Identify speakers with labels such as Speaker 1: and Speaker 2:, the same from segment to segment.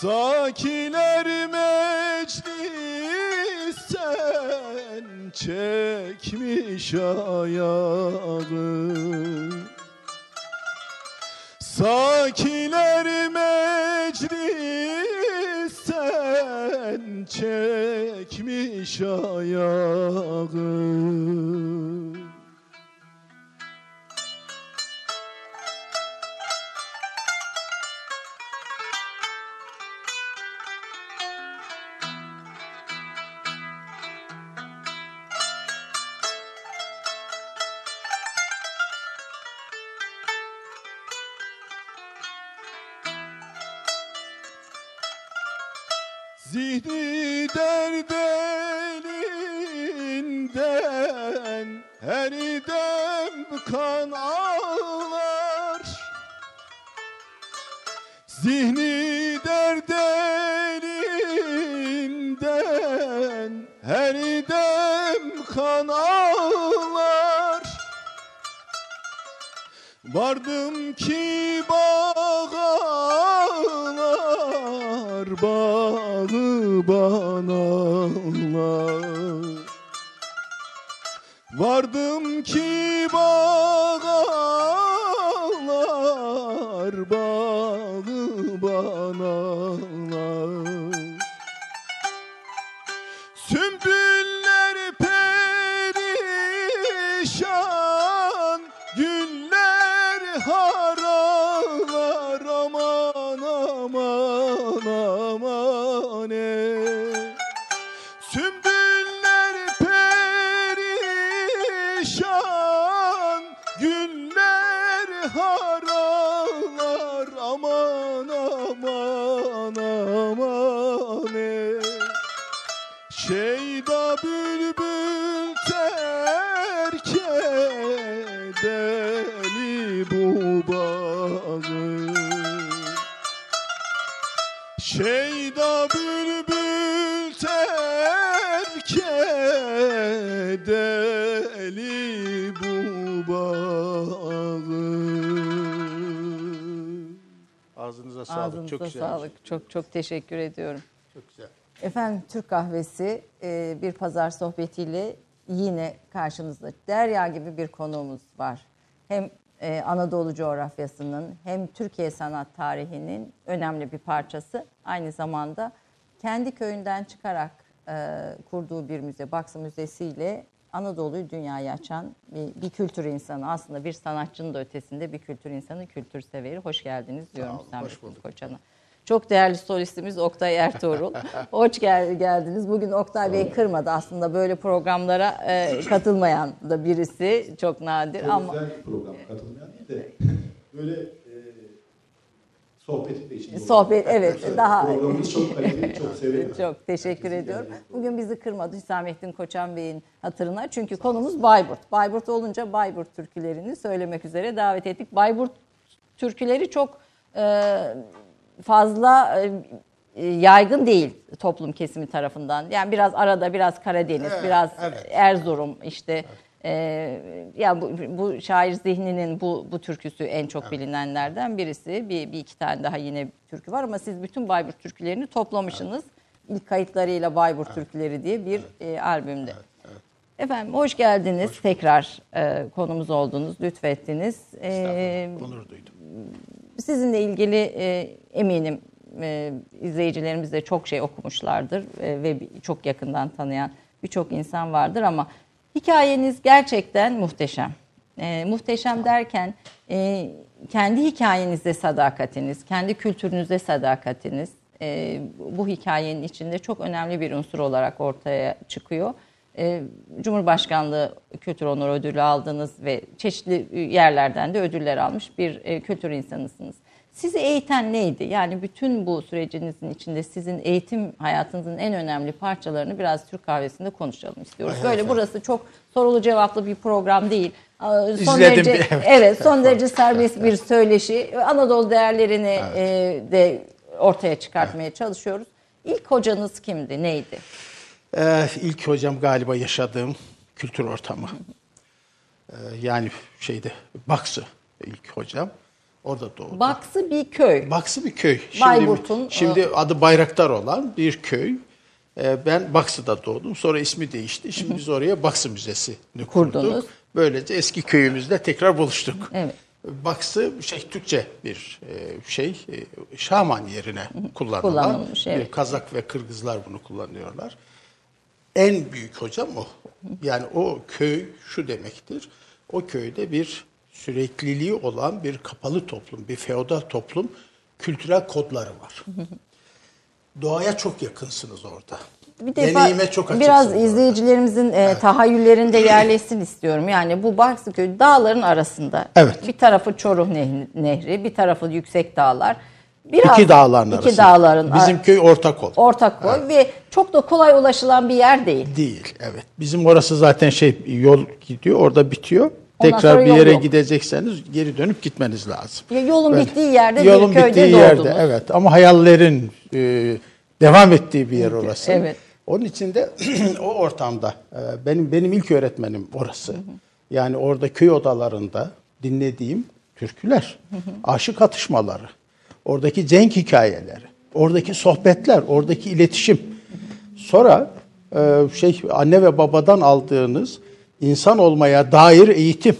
Speaker 1: Sakiler meclisten çekmiş ayağı Sakiler meclisten çekmiş ayağı
Speaker 2: güzel.
Speaker 3: sağlık. Çok çok teşekkür ediyorum.
Speaker 2: Çok güzel.
Speaker 3: Efendim Türk kahvesi e, bir pazar sohbetiyle yine karşınızda. Derya gibi bir konuğumuz var. Hem e, Anadolu coğrafyasının hem Türkiye sanat tarihinin önemli bir parçası. Aynı zamanda kendi köyünden çıkarak e, kurduğu bir müze, Baksı Müzesi ile Anadolu'yu dünyaya açan bir, bir kültür insanı. Aslında bir sanatçının da ötesinde bir kültür insanı, kültür severi. Hoş geldiniz diyorum
Speaker 2: olun, hoş bulduk.
Speaker 3: Koçan'a. Çok değerli solistimiz Oktay Ertuğrul. Hoş gel- geldiniz. Bugün Oktay Bey kırmadı aslında böyle programlara e, katılmayan da birisi. Çok nadir
Speaker 4: Çok
Speaker 3: ama
Speaker 4: güzel program. Katılmayan değil de böyle e, sohbetin de içinde
Speaker 3: sohbet evet daha
Speaker 4: Programımız çok kaliteli, çok severim.
Speaker 3: çok teşekkür
Speaker 4: Herkesin
Speaker 3: ediyorum. Bugün bizi kırmadı Hüsamettin Koçan Bey'in hatırına. Çünkü konumuz Bayburt. Bayburt olunca Bayburt türkülerini söylemek üzere davet ettik. Bayburt türküleri çok e, fazla e, yaygın değil toplum kesimi tarafından. Yani biraz arada biraz Karadeniz,
Speaker 2: Evet,
Speaker 3: biraz
Speaker 2: evet.
Speaker 3: Erzurum işte e, ya bu, bu şair zihninin bu bu türküsü en çok bilinenlerden birisi. Bir, bir iki tane daha yine türkü var ama siz bütün Bayburt türkülerini toplamışsınız. İlk kayıtlarıyla Bayburt türküleri diye bir e, albümde. Efendim hoş geldiniz. Tekrar e, konumuz oldunuz, lütfettiniz. E,
Speaker 2: Onur duydum.
Speaker 3: Sizinle ilgili e, eminim e, izleyicilerimiz de çok şey okumuşlardır e, ve çok yakından tanıyan birçok insan vardır ama hikayeniz gerçekten muhteşem. E, muhteşem derken e, kendi hikayenizde sadakatiniz, kendi kültürünüzde sadakatiniz e, bu hikayenin içinde çok önemli bir unsur olarak ortaya çıkıyor. E, Cumhurbaşkanlığı Kültür Onur Ödülü aldınız ve çeşitli yerlerden de ödüller almış bir e, kültür insanısınız. Sizi eğiten neydi? Yani bütün bu sürecinizin içinde sizin eğitim hayatınızın en önemli parçalarını biraz Türk kahvesinde konuşalım istiyoruz.
Speaker 2: Ay,
Speaker 3: Böyle
Speaker 2: efendim.
Speaker 3: burası çok sorulu cevaplı bir program değil. Son
Speaker 2: İzledim
Speaker 3: derece
Speaker 2: bir- evet.
Speaker 3: evet son derece serbest bir söyleşi. Anadolu değerlerini e, de ortaya çıkartmaya çalışıyoruz. İlk hocanız kimdi? Neydi?
Speaker 2: Ee, ilk hocam galiba yaşadığım kültür ortamı. Ee, yani şeyde Baksı ilk hocam. Orada doğdum.
Speaker 3: Baksı bir köy.
Speaker 2: Baksı bir köy. Şimdi,
Speaker 3: Bayburt'un,
Speaker 2: Şimdi adı Bayraktar olan bir köy. Ee, ben Baksı'da doğdum. Sonra ismi değişti. Şimdi biz oraya Baksı Müzesi'ni kurduk.
Speaker 3: Kurdunuz.
Speaker 2: Böylece eski köyümüzde tekrar buluştuk.
Speaker 3: Evet.
Speaker 2: Baksı şey Türkçe bir şey şaman yerine kullanılan
Speaker 3: Kullanılmış, evet.
Speaker 2: Kazak ve Kırgızlar bunu kullanıyorlar. En büyük hocam o. Yani o köy şu demektir. O köyde bir sürekliliği olan bir kapalı toplum, bir feodal toplum kültürel kodları var. Doğaya çok yakınsınız orada.
Speaker 3: Bir defa
Speaker 2: Deneyime çok açıksınız.
Speaker 3: biraz
Speaker 2: orada.
Speaker 3: izleyicilerimizin e, tahayyüllerinde yerleşsin istiyorum. Yani bu Baksı köyü dağların arasında.
Speaker 2: Evet.
Speaker 3: Bir tarafı Çoruh nehri bir tarafı yüksek dağlar. Biraz,
Speaker 2: İki dağların
Speaker 3: iki
Speaker 2: arası.
Speaker 3: dağların
Speaker 2: Bizim köy ortak ol.
Speaker 3: ortak koy ve çok da kolay ulaşılan bir yer değil.
Speaker 2: Değil, evet. Bizim orası zaten şey yol gidiyor, orada bitiyor.
Speaker 3: Ondan
Speaker 2: Tekrar bir yere
Speaker 3: yok.
Speaker 2: gidecekseniz geri dönüp gitmeniz lazım.
Speaker 3: Ya Yolun
Speaker 2: Böyle.
Speaker 3: bittiği yerde
Speaker 2: Yolun
Speaker 3: bir köyde
Speaker 2: bittiği
Speaker 3: doğdunuz.
Speaker 2: yerde, evet. Ama hayallerin e, devam ettiği bir yer orası.
Speaker 3: Evet.
Speaker 2: Onun için de o ortamda e, benim benim ilk öğretmenim orası. Yani orada köy odalarında dinlediğim türküler, aşık atışmaları, oradaki cenk hikayeleri, oradaki sohbetler, oradaki iletişim. Sonra e, şey anne ve babadan aldığınız insan olmaya dair eğitim.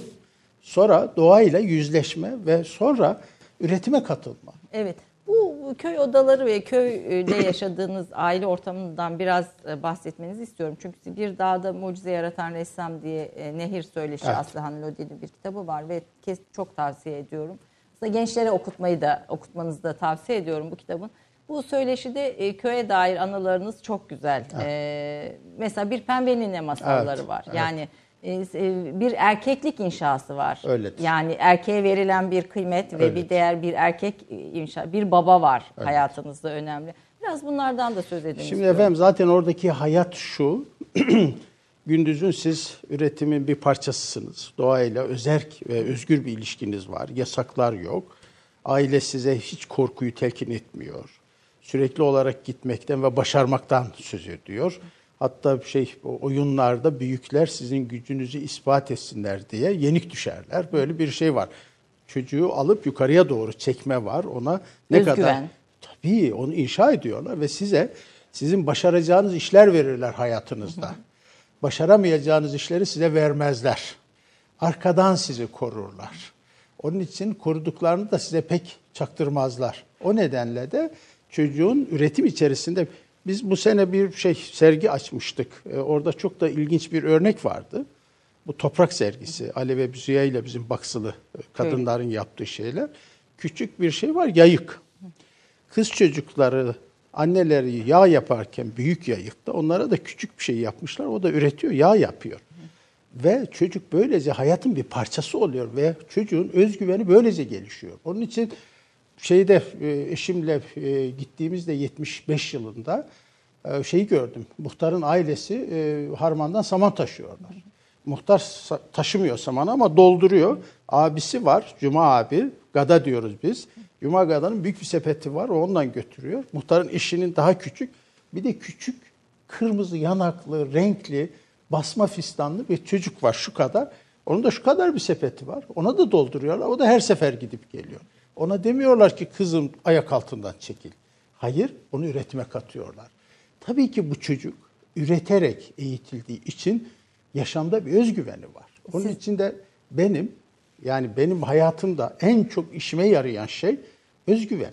Speaker 2: Sonra doğayla yüzleşme ve sonra üretime katılma.
Speaker 3: Evet. Bu köy odaları ve köyde yaşadığınız aile ortamından biraz e, bahsetmenizi istiyorum. Çünkü bir dağda mucize yaratan ressam diye e, Nehir Söyleşi
Speaker 2: Evet.
Speaker 3: Aslıhan Lodi'nin bir kitabı var ve kes, çok tavsiye ediyorum. Aslında gençlere okutmayı da okutmanızı da tavsiye ediyorum bu kitabın. Bu söyleşide e, köye dair anılarınız çok güzel. E, mesela bir pembe nine masalları
Speaker 2: Evet,
Speaker 3: var.
Speaker 2: evet.
Speaker 3: Yani e, e, bir erkeklik inşası var.
Speaker 2: Öyledir.
Speaker 3: Yani erkeğe verilen bir kıymet ve bir
Speaker 2: Öyledir.
Speaker 3: değer bir erkek e, inşa bir baba var hayatınızda önemli. Biraz bunlardan da söz edin.
Speaker 2: Şimdi
Speaker 3: istiyorum.
Speaker 2: efendim zaten oradaki hayat şu. Gündüzün siz üretimin bir parçasısınız. Doğayla özerk ve özgür bir ilişkiniz var. Yasaklar yok. Aile size hiç korkuyu telkin etmiyor. Sürekli olarak gitmekten ve başarmaktan söz ediyor. Hatta şey oyunlarda büyükler sizin gücünüzü ispat etsinler diye yenik düşerler. Böyle bir şey var. Çocuğu alıp yukarıya doğru çekme var. Ona ne
Speaker 3: Özgüven.
Speaker 2: kadar Tabii onu inşa ediyorlar ve size sizin başaracağınız işler verirler hayatınızda. Başaramayacağınız işleri size vermezler. Arkadan sizi korurlar. Onun için koruduklarını da size pek çaktırmazlar. O nedenle de çocuğun üretim içerisinde biz bu sene bir şey sergi açmıştık. Ee, Orada çok da ilginç bir örnek vardı. Bu toprak sergisi. Ali ve Büzüye ile bizim baksılı e, kadınların yaptığı şeyler. Küçük bir şey var yayık. Kız çocukları anneleri yağ yaparken büyük yayıkta onlara da küçük bir şey yapmışlar. O da üretiyor, yağ yapıyor. Ve çocuk böylece hayatın bir parçası oluyor ve çocuğun özgüveni böylece gelişiyor. Onun için şeyde e, eşimle e, gittiğimizde 75 yılında e, şeyi gördüm. Muhtarın ailesi harmandan saman taşıyorlar. Muhtar taşımıyor samanı ama dolduruyor. Abisi var, Cuma abi, Gada diyoruz biz. Cuma Gada'nın büyük bir sepeti var, o ondan götürüyor. Muhtarın eşinin daha küçük, bir de küçük kırmızı yanaklı, renkli, basma fistanlı bir çocuk var şu kadar. Onun da şu kadar bir sepeti var. Ona da dolduruyorlar. O da her sefer gidip geliyor. Ona demiyorlar ki kızım ayak altından çekil. Hayır, onu üretime katıyorlar. Tabii ki bu çocuk üreterek eğitildiği için yaşamda bir özgüveni var. Onun için de benim yani benim hayatımda en çok işime yarayan şey özgüven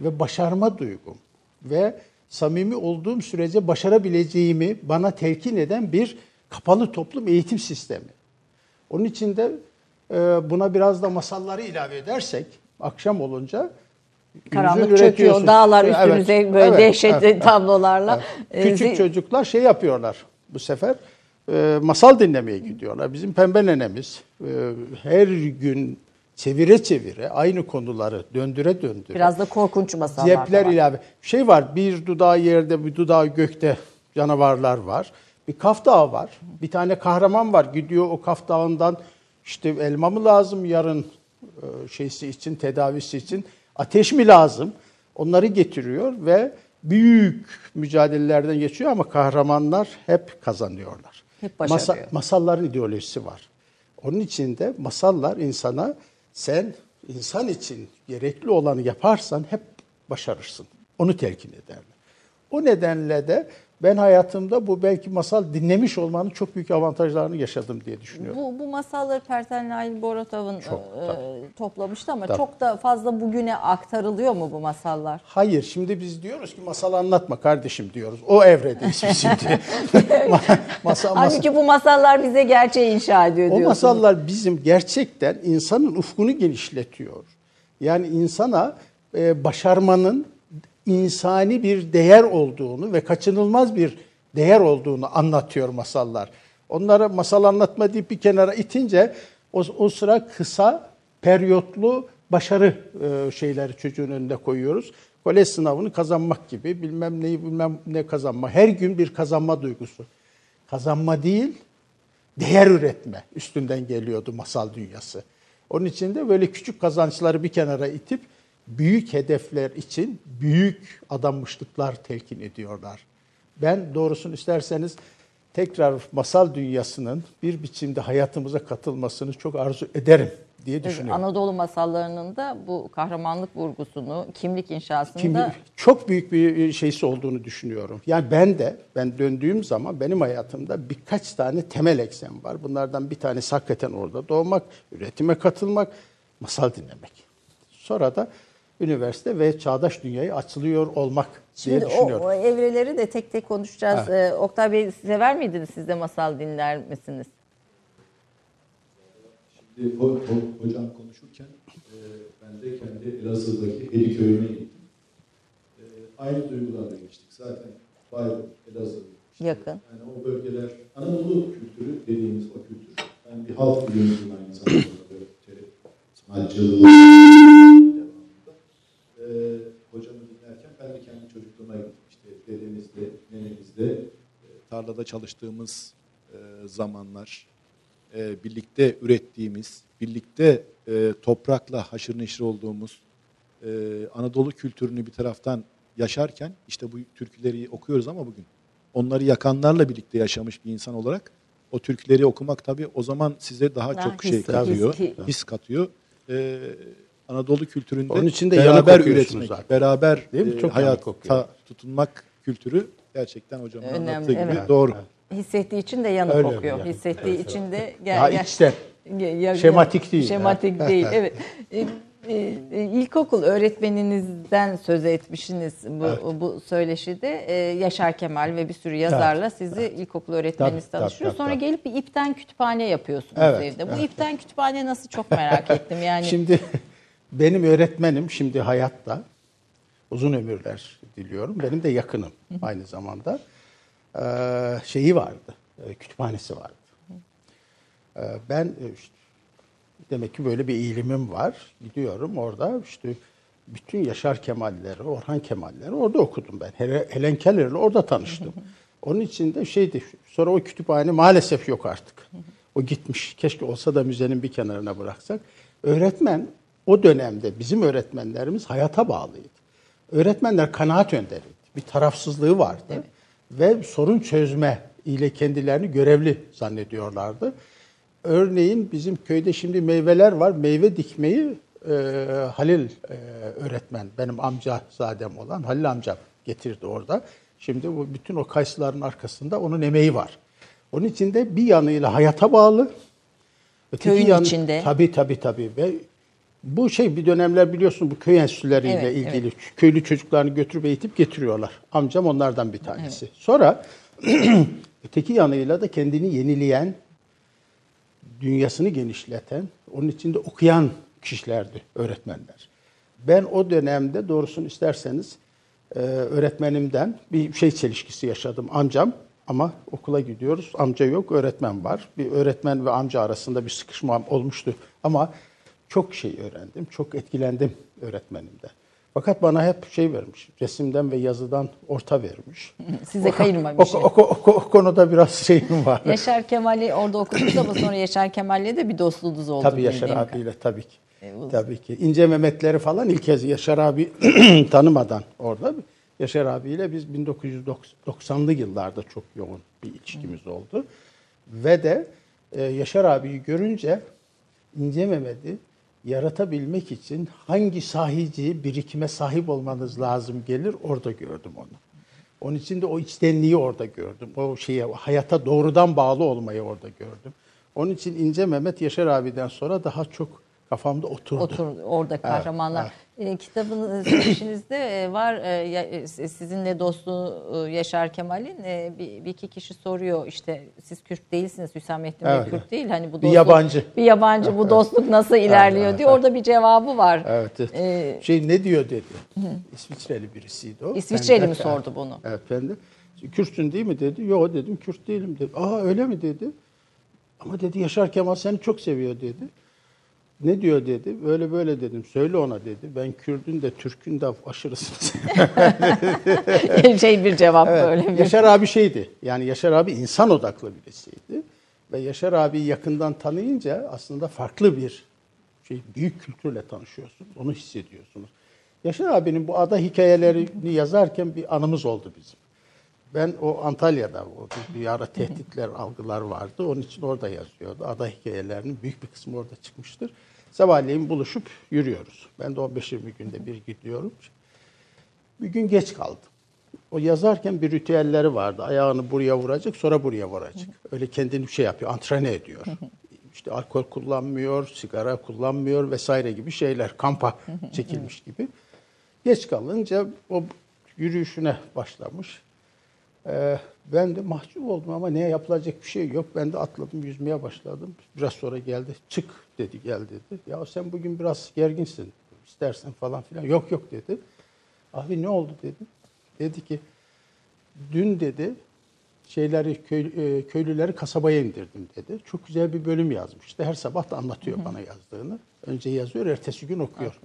Speaker 2: ve başarma duygum ve samimi olduğum sürece başarabileceğimi bana telkin eden bir kapalı toplum eğitim sistemi. Onun için de e, buna biraz da masalları ilave edersek akşam olunca
Speaker 3: Karanlık çöküyor, dağlar
Speaker 2: Evet,
Speaker 3: üstünüze böyle
Speaker 2: evet,
Speaker 3: dehşetli
Speaker 2: evet,
Speaker 3: tablolarla.
Speaker 2: evet.
Speaker 3: Ee,
Speaker 2: Küçük çocuklar şey yapıyorlar bu sefer e, masal dinlemeye gidiyorlar. Bizim pembe nenemiz e, her gün çevire çevire aynı konuları döndüre döndüre.
Speaker 3: Biraz da korkunç masallar da
Speaker 2: Cepler
Speaker 3: var.
Speaker 2: ilave. Şey var bir dudağı yerde bir dudağı gökte canavarlar var. Bir kaf dağı var. Bir tane kahraman var. Gidiyor o kaf dağından işte elma mı lazım yarın e, şeysi için tedavisi için ateş mi lazım? Onları getiriyor ve büyük mücadelelerden geçiyor ama kahramanlar hep kazanıyorlar.
Speaker 3: Hep başarıyor.
Speaker 2: masalların ideolojisi var. Onun için de masallar insana sen insan için gerekli olanı yaparsan hep başarırsın. Onu telkin ederler. O nedenle de ben hayatımda bu belki masal dinlemiş olmanın çok büyük avantajlarını yaşadım diye düşünüyorum.
Speaker 3: Bu, bu masalları Perten Nail Boratov'un
Speaker 2: Çok,
Speaker 3: e,
Speaker 2: tabii.
Speaker 3: toplamıştı ama
Speaker 2: Tabii.
Speaker 3: çok da fazla bugüne aktarılıyor mu bu masallar?
Speaker 2: Hayır, şimdi biz diyoruz ki masal anlatma kardeşim diyoruz. O evredeyiz biz şimdi. Ma- masal, masal.
Speaker 3: Halbuki bu masallar bize gerçeği inşa ediyor
Speaker 2: O
Speaker 3: diyorsunuz.
Speaker 2: masallar bizim gerçekten insanın ufkunu genişletiyor. Yani insana e, başarmanın insani bir değer olduğunu ve kaçınılmaz bir değer olduğunu anlatıyor masallar. Onlara masal anlatma deyip bir kenara itince o, o sıra kısa, periyotlu başarı e, şeyleri çocuğun önüne koyuyoruz. Kolej sınavını kazanmak gibi bilmem neyi bilmem ne kazanma. Her gün bir kazanma duygusu. Kazanma değil, değer üretme üstünden geliyordu masal dünyası. Onun için de böyle küçük kazançları bir kenara itip büyük hedefler için büyük adanmışlıklar telkin ediyorlar. Ben doğrusunu isterseniz tekrar masal dünyasının bir biçimde hayatımıza katılmasını çok arzu ederim diye
Speaker 3: Evet,
Speaker 2: düşünüyorum.
Speaker 3: Anadolu masallarının da bu kahramanlık vurgusunu, kimlik inşasında
Speaker 2: Şimdi çok büyük bir şeysi olduğunu düşünüyorum. Yani ben de ben döndüğüm zaman benim hayatımda birkaç tane temel eksen var. Bunlardan bir tanesi hakikaten orada doğmak, üretime katılmak, masal dinlemek. Sonra da üniversite ve çağdaş dünyayı açılıyor olmak diye
Speaker 3: Şimdi o,
Speaker 2: düşünüyorum.
Speaker 3: o evreleri de tek tek konuşacağız. Ee, Oktay Bey sever miydiniz siz de masal dinler misiniz?
Speaker 4: Şimdi ho- ho- hocam konuşurken e, ben de kendi Elazığ'daki Eli köyüne gittim. E, aynı duygularla geçtik. Zaten Bayburt, Elazığ. işte
Speaker 3: Yakın.
Speaker 4: Yani o bölgeler Anadolu kültürü dediğimiz o kültür. Ben bir halk bilimciyim aynı zamanda böyle terim, sanatçılığı hocamı dinlerken ben de kendi çocukluğuma gittim. İşte dedemizle, nenemizle e, tarlada çalıştığımız e, zamanlar, e, birlikte ürettiğimiz, birlikte e, toprakla haşır neşir olduğumuz e, Anadolu kültürünü bir taraftan yaşarken işte bu türküleri okuyoruz ama bugün onları yakanlarla birlikte yaşamış bir insan olarak o türküleri okumak tabii o zaman size daha,
Speaker 3: Daha
Speaker 4: çok
Speaker 3: his-
Speaker 4: şey katıyor,
Speaker 3: his-
Speaker 4: his, katıyor. E, Anadolu kültüründe
Speaker 2: Onun için de
Speaker 4: beraber üretmek,
Speaker 2: zaten.
Speaker 4: beraber
Speaker 2: Değil mi?
Speaker 4: e,
Speaker 2: Çok yanık
Speaker 4: hayata tutunmak kültürü gerçekten hocamın
Speaker 3: Önemli,
Speaker 4: anlattığı gibi
Speaker 3: evet.
Speaker 4: doğru.
Speaker 3: Hissettiği için de yanık
Speaker 2: Öyle
Speaker 3: okuyor.
Speaker 2: yani.
Speaker 3: Hissettiği için de
Speaker 2: Daha
Speaker 3: gel,
Speaker 2: içten.
Speaker 3: Ya-
Speaker 2: Şematik değil.
Speaker 3: Şematik değil. Evet. E, e, e, İlkokul öğretmeninizden söz etmişsiniz bu, bu söyleşide. E, Yaşar Kemal ve bir sürü yazarla sizi ilkokul öğretmeniniz
Speaker 2: Tabii,
Speaker 3: tanıştırıyor.
Speaker 2: tabii,
Speaker 3: Sonra
Speaker 2: tabii.
Speaker 3: gelip bir ipten kütüphane yapıyorsunuz
Speaker 2: Evet,
Speaker 3: evde. Bu ipten kütüphane nasıl çok merak ettim. Yani
Speaker 2: Şimdi benim öğretmenim şimdi hayatta uzun ömürler diliyorum. Benim de yakınım aynı zamanda. Ee, şeyi vardı, e, kütüphanesi vardı. Ee, ben e, işte, demek ki böyle bir eğilimim var. Gidiyorum orada işte bütün Yaşar Kemal'leri, Orhan Kemal'leri orada okudum ben. Hele- Helen Keller'le orada tanıştım. Onun için de şeydi, sonra o kütüphane maalesef yok artık. O gitmiş. Keşke olsa da müzenin bir kenarına bıraksak. Öğretmen o dönemde bizim öğretmenlerimiz hayata bağlıydı. Öğretmenler kanaat önderiydi. Bir tarafsızlığı vardı. Ve sorun çözme ile kendilerini görevli zannediyorlardı. Örneğin bizim köyde şimdi meyveler var. Meyve dikmeyi e, Halil e, öğretmen, benim amca zadem olan Halil amcam getirdi orada. Şimdi bu bütün o kayısıların arkasında onun emeği var. Onun içinde bir yanıyla hayata bağlı.
Speaker 3: Köyün içinde.
Speaker 2: Tabii tabii tabii. Ve bu şey bir dönemler biliyorsun bu köy enstitüleriyle
Speaker 3: Evet,
Speaker 2: ilgili köylü çocuklarını götürüp eğitip getiriyorlar. Amcam onlardan bir tanesi. Sonra öteki yanıyla da kendini yenileyen, dünyasını genişleten, onun içinde okuyan kişilerdi öğretmenler. Ben o dönemde doğrusunu isterseniz e, öğretmenimden bir şey çelişkisi yaşadım. Amcam ama okula gidiyoruz. Amca yok, öğretmen var. Bir öğretmen ve amca arasında bir sıkışma olmuştu. Ama çok şey öğrendim, çok etkilendim öğretmenimden. Fakat bana hep şey vermiş, resimden ve yazıdan orta vermiş.
Speaker 3: Size
Speaker 2: O,
Speaker 3: kayırmamış.
Speaker 2: o, o, o, o konuda biraz şeyim var.
Speaker 3: Yaşar Kemal'i orada okudunuz ama sonra Yaşar Kemal'le de bir dostluğunuz oldu.
Speaker 2: Tabii Yaşar abiyle tabii ki.
Speaker 3: E, o-
Speaker 2: Tabii ki. İnce Mehmetleri falan ilk kez Yaşar abi tanımadan orada. Yaşar abiyle biz 1990'lı yıllarda çok yoğun bir ilişkimiz oldu. Ve de e, Yaşar abiyi görünce İnce Mehmet'i yaratabilmek için hangi sahici birikime sahip olmanız lazım gelir orada gördüm onu. Onun için de o içtenliği orada gördüm. O şeye hayata doğrudan bağlı olmayı orada gördüm. Onun için İnce Mehmet Yaşar abiden sonra daha çok kafamda oturdu.
Speaker 3: Otur orada kahramanlar. E, kitabın söyleşinizde e, var e, e, sizinle dostluğu e, Yaşar Kemal'in e, bir, bir iki kişi soruyor işte siz Kürt değilsiniz Hüsamettin Bey
Speaker 2: Evet.
Speaker 3: Kürt değil hani bu
Speaker 2: Bir
Speaker 3: dostluk
Speaker 2: yabancı.
Speaker 3: bir yabancı bu dostluk nasıl ilerliyor
Speaker 2: evet,
Speaker 3: diyor orada bir cevabı var.
Speaker 2: Evet. evet.
Speaker 3: E,
Speaker 2: şey ne diyor dedi. İsviçreli birisiydi o.
Speaker 3: İsviçreli
Speaker 2: Ben de-
Speaker 3: mi sordu bunu?
Speaker 2: Evet ben de. Kürtsün değil mi dedi. Yok dedim Kürt değilim dedi. Aa öyle mi dedi. Ama dedi Yaşar Kemal seni çok seviyor dedi. Ne diyor dedi. Böyle böyle dedim. Söyle ona dedi. Ben Kürdün de Türk'ün de aşırısın.
Speaker 3: şey bir cevap
Speaker 2: Evet.
Speaker 3: böyle bir.
Speaker 2: Yaşar abi şeydi. Yani Yaşar abi insan odaklı birisiydi. Ve Yaşar abi yakından tanıyınca aslında farklı bir şey büyük kültürle tanışıyorsunuz. Onu hissediyorsunuz. Yaşar abinin bu ada hikayelerini yazarken bir anımız oldu bizim. Ben o Antalya'da o bir, ara tehditler, algılar vardı. Onun için orada yazıyordu. Ada hikayelerinin büyük bir kısmı orada çıkmıştır. Sabahleyin buluşup yürüyoruz. Ben de 15-20 günde bir gidiyorum. Bir gün geç kaldım. O yazarken bir ritüelleri vardı. Ayağını buraya vuracak, sonra buraya vuracak. Öyle kendini şey yapıyor, antrene ediyor. İşte alkol kullanmıyor, sigara kullanmıyor vesaire gibi şeyler. Kampa çekilmiş gibi. Geç kalınca o yürüyüşüne başlamış. Ee, ben de mahcup oldum ama ne yapılacak bir şey yok. Ben de atladım, yüzmeye başladım. Biraz sonra geldi, çık dedi, gel dedi. Ya sen bugün biraz gerginsin, istersen falan filan. Yok yok dedi. Abi ne oldu dedim. Dedi ki dün dedi şeyleri köy, e, köylüleri kasabaya indirdim dedi. Çok güzel bir bölüm yazmış. İşte her sabah da anlatıyor bana yazdığını. Önce yazıyor, ertesi gün okuyor.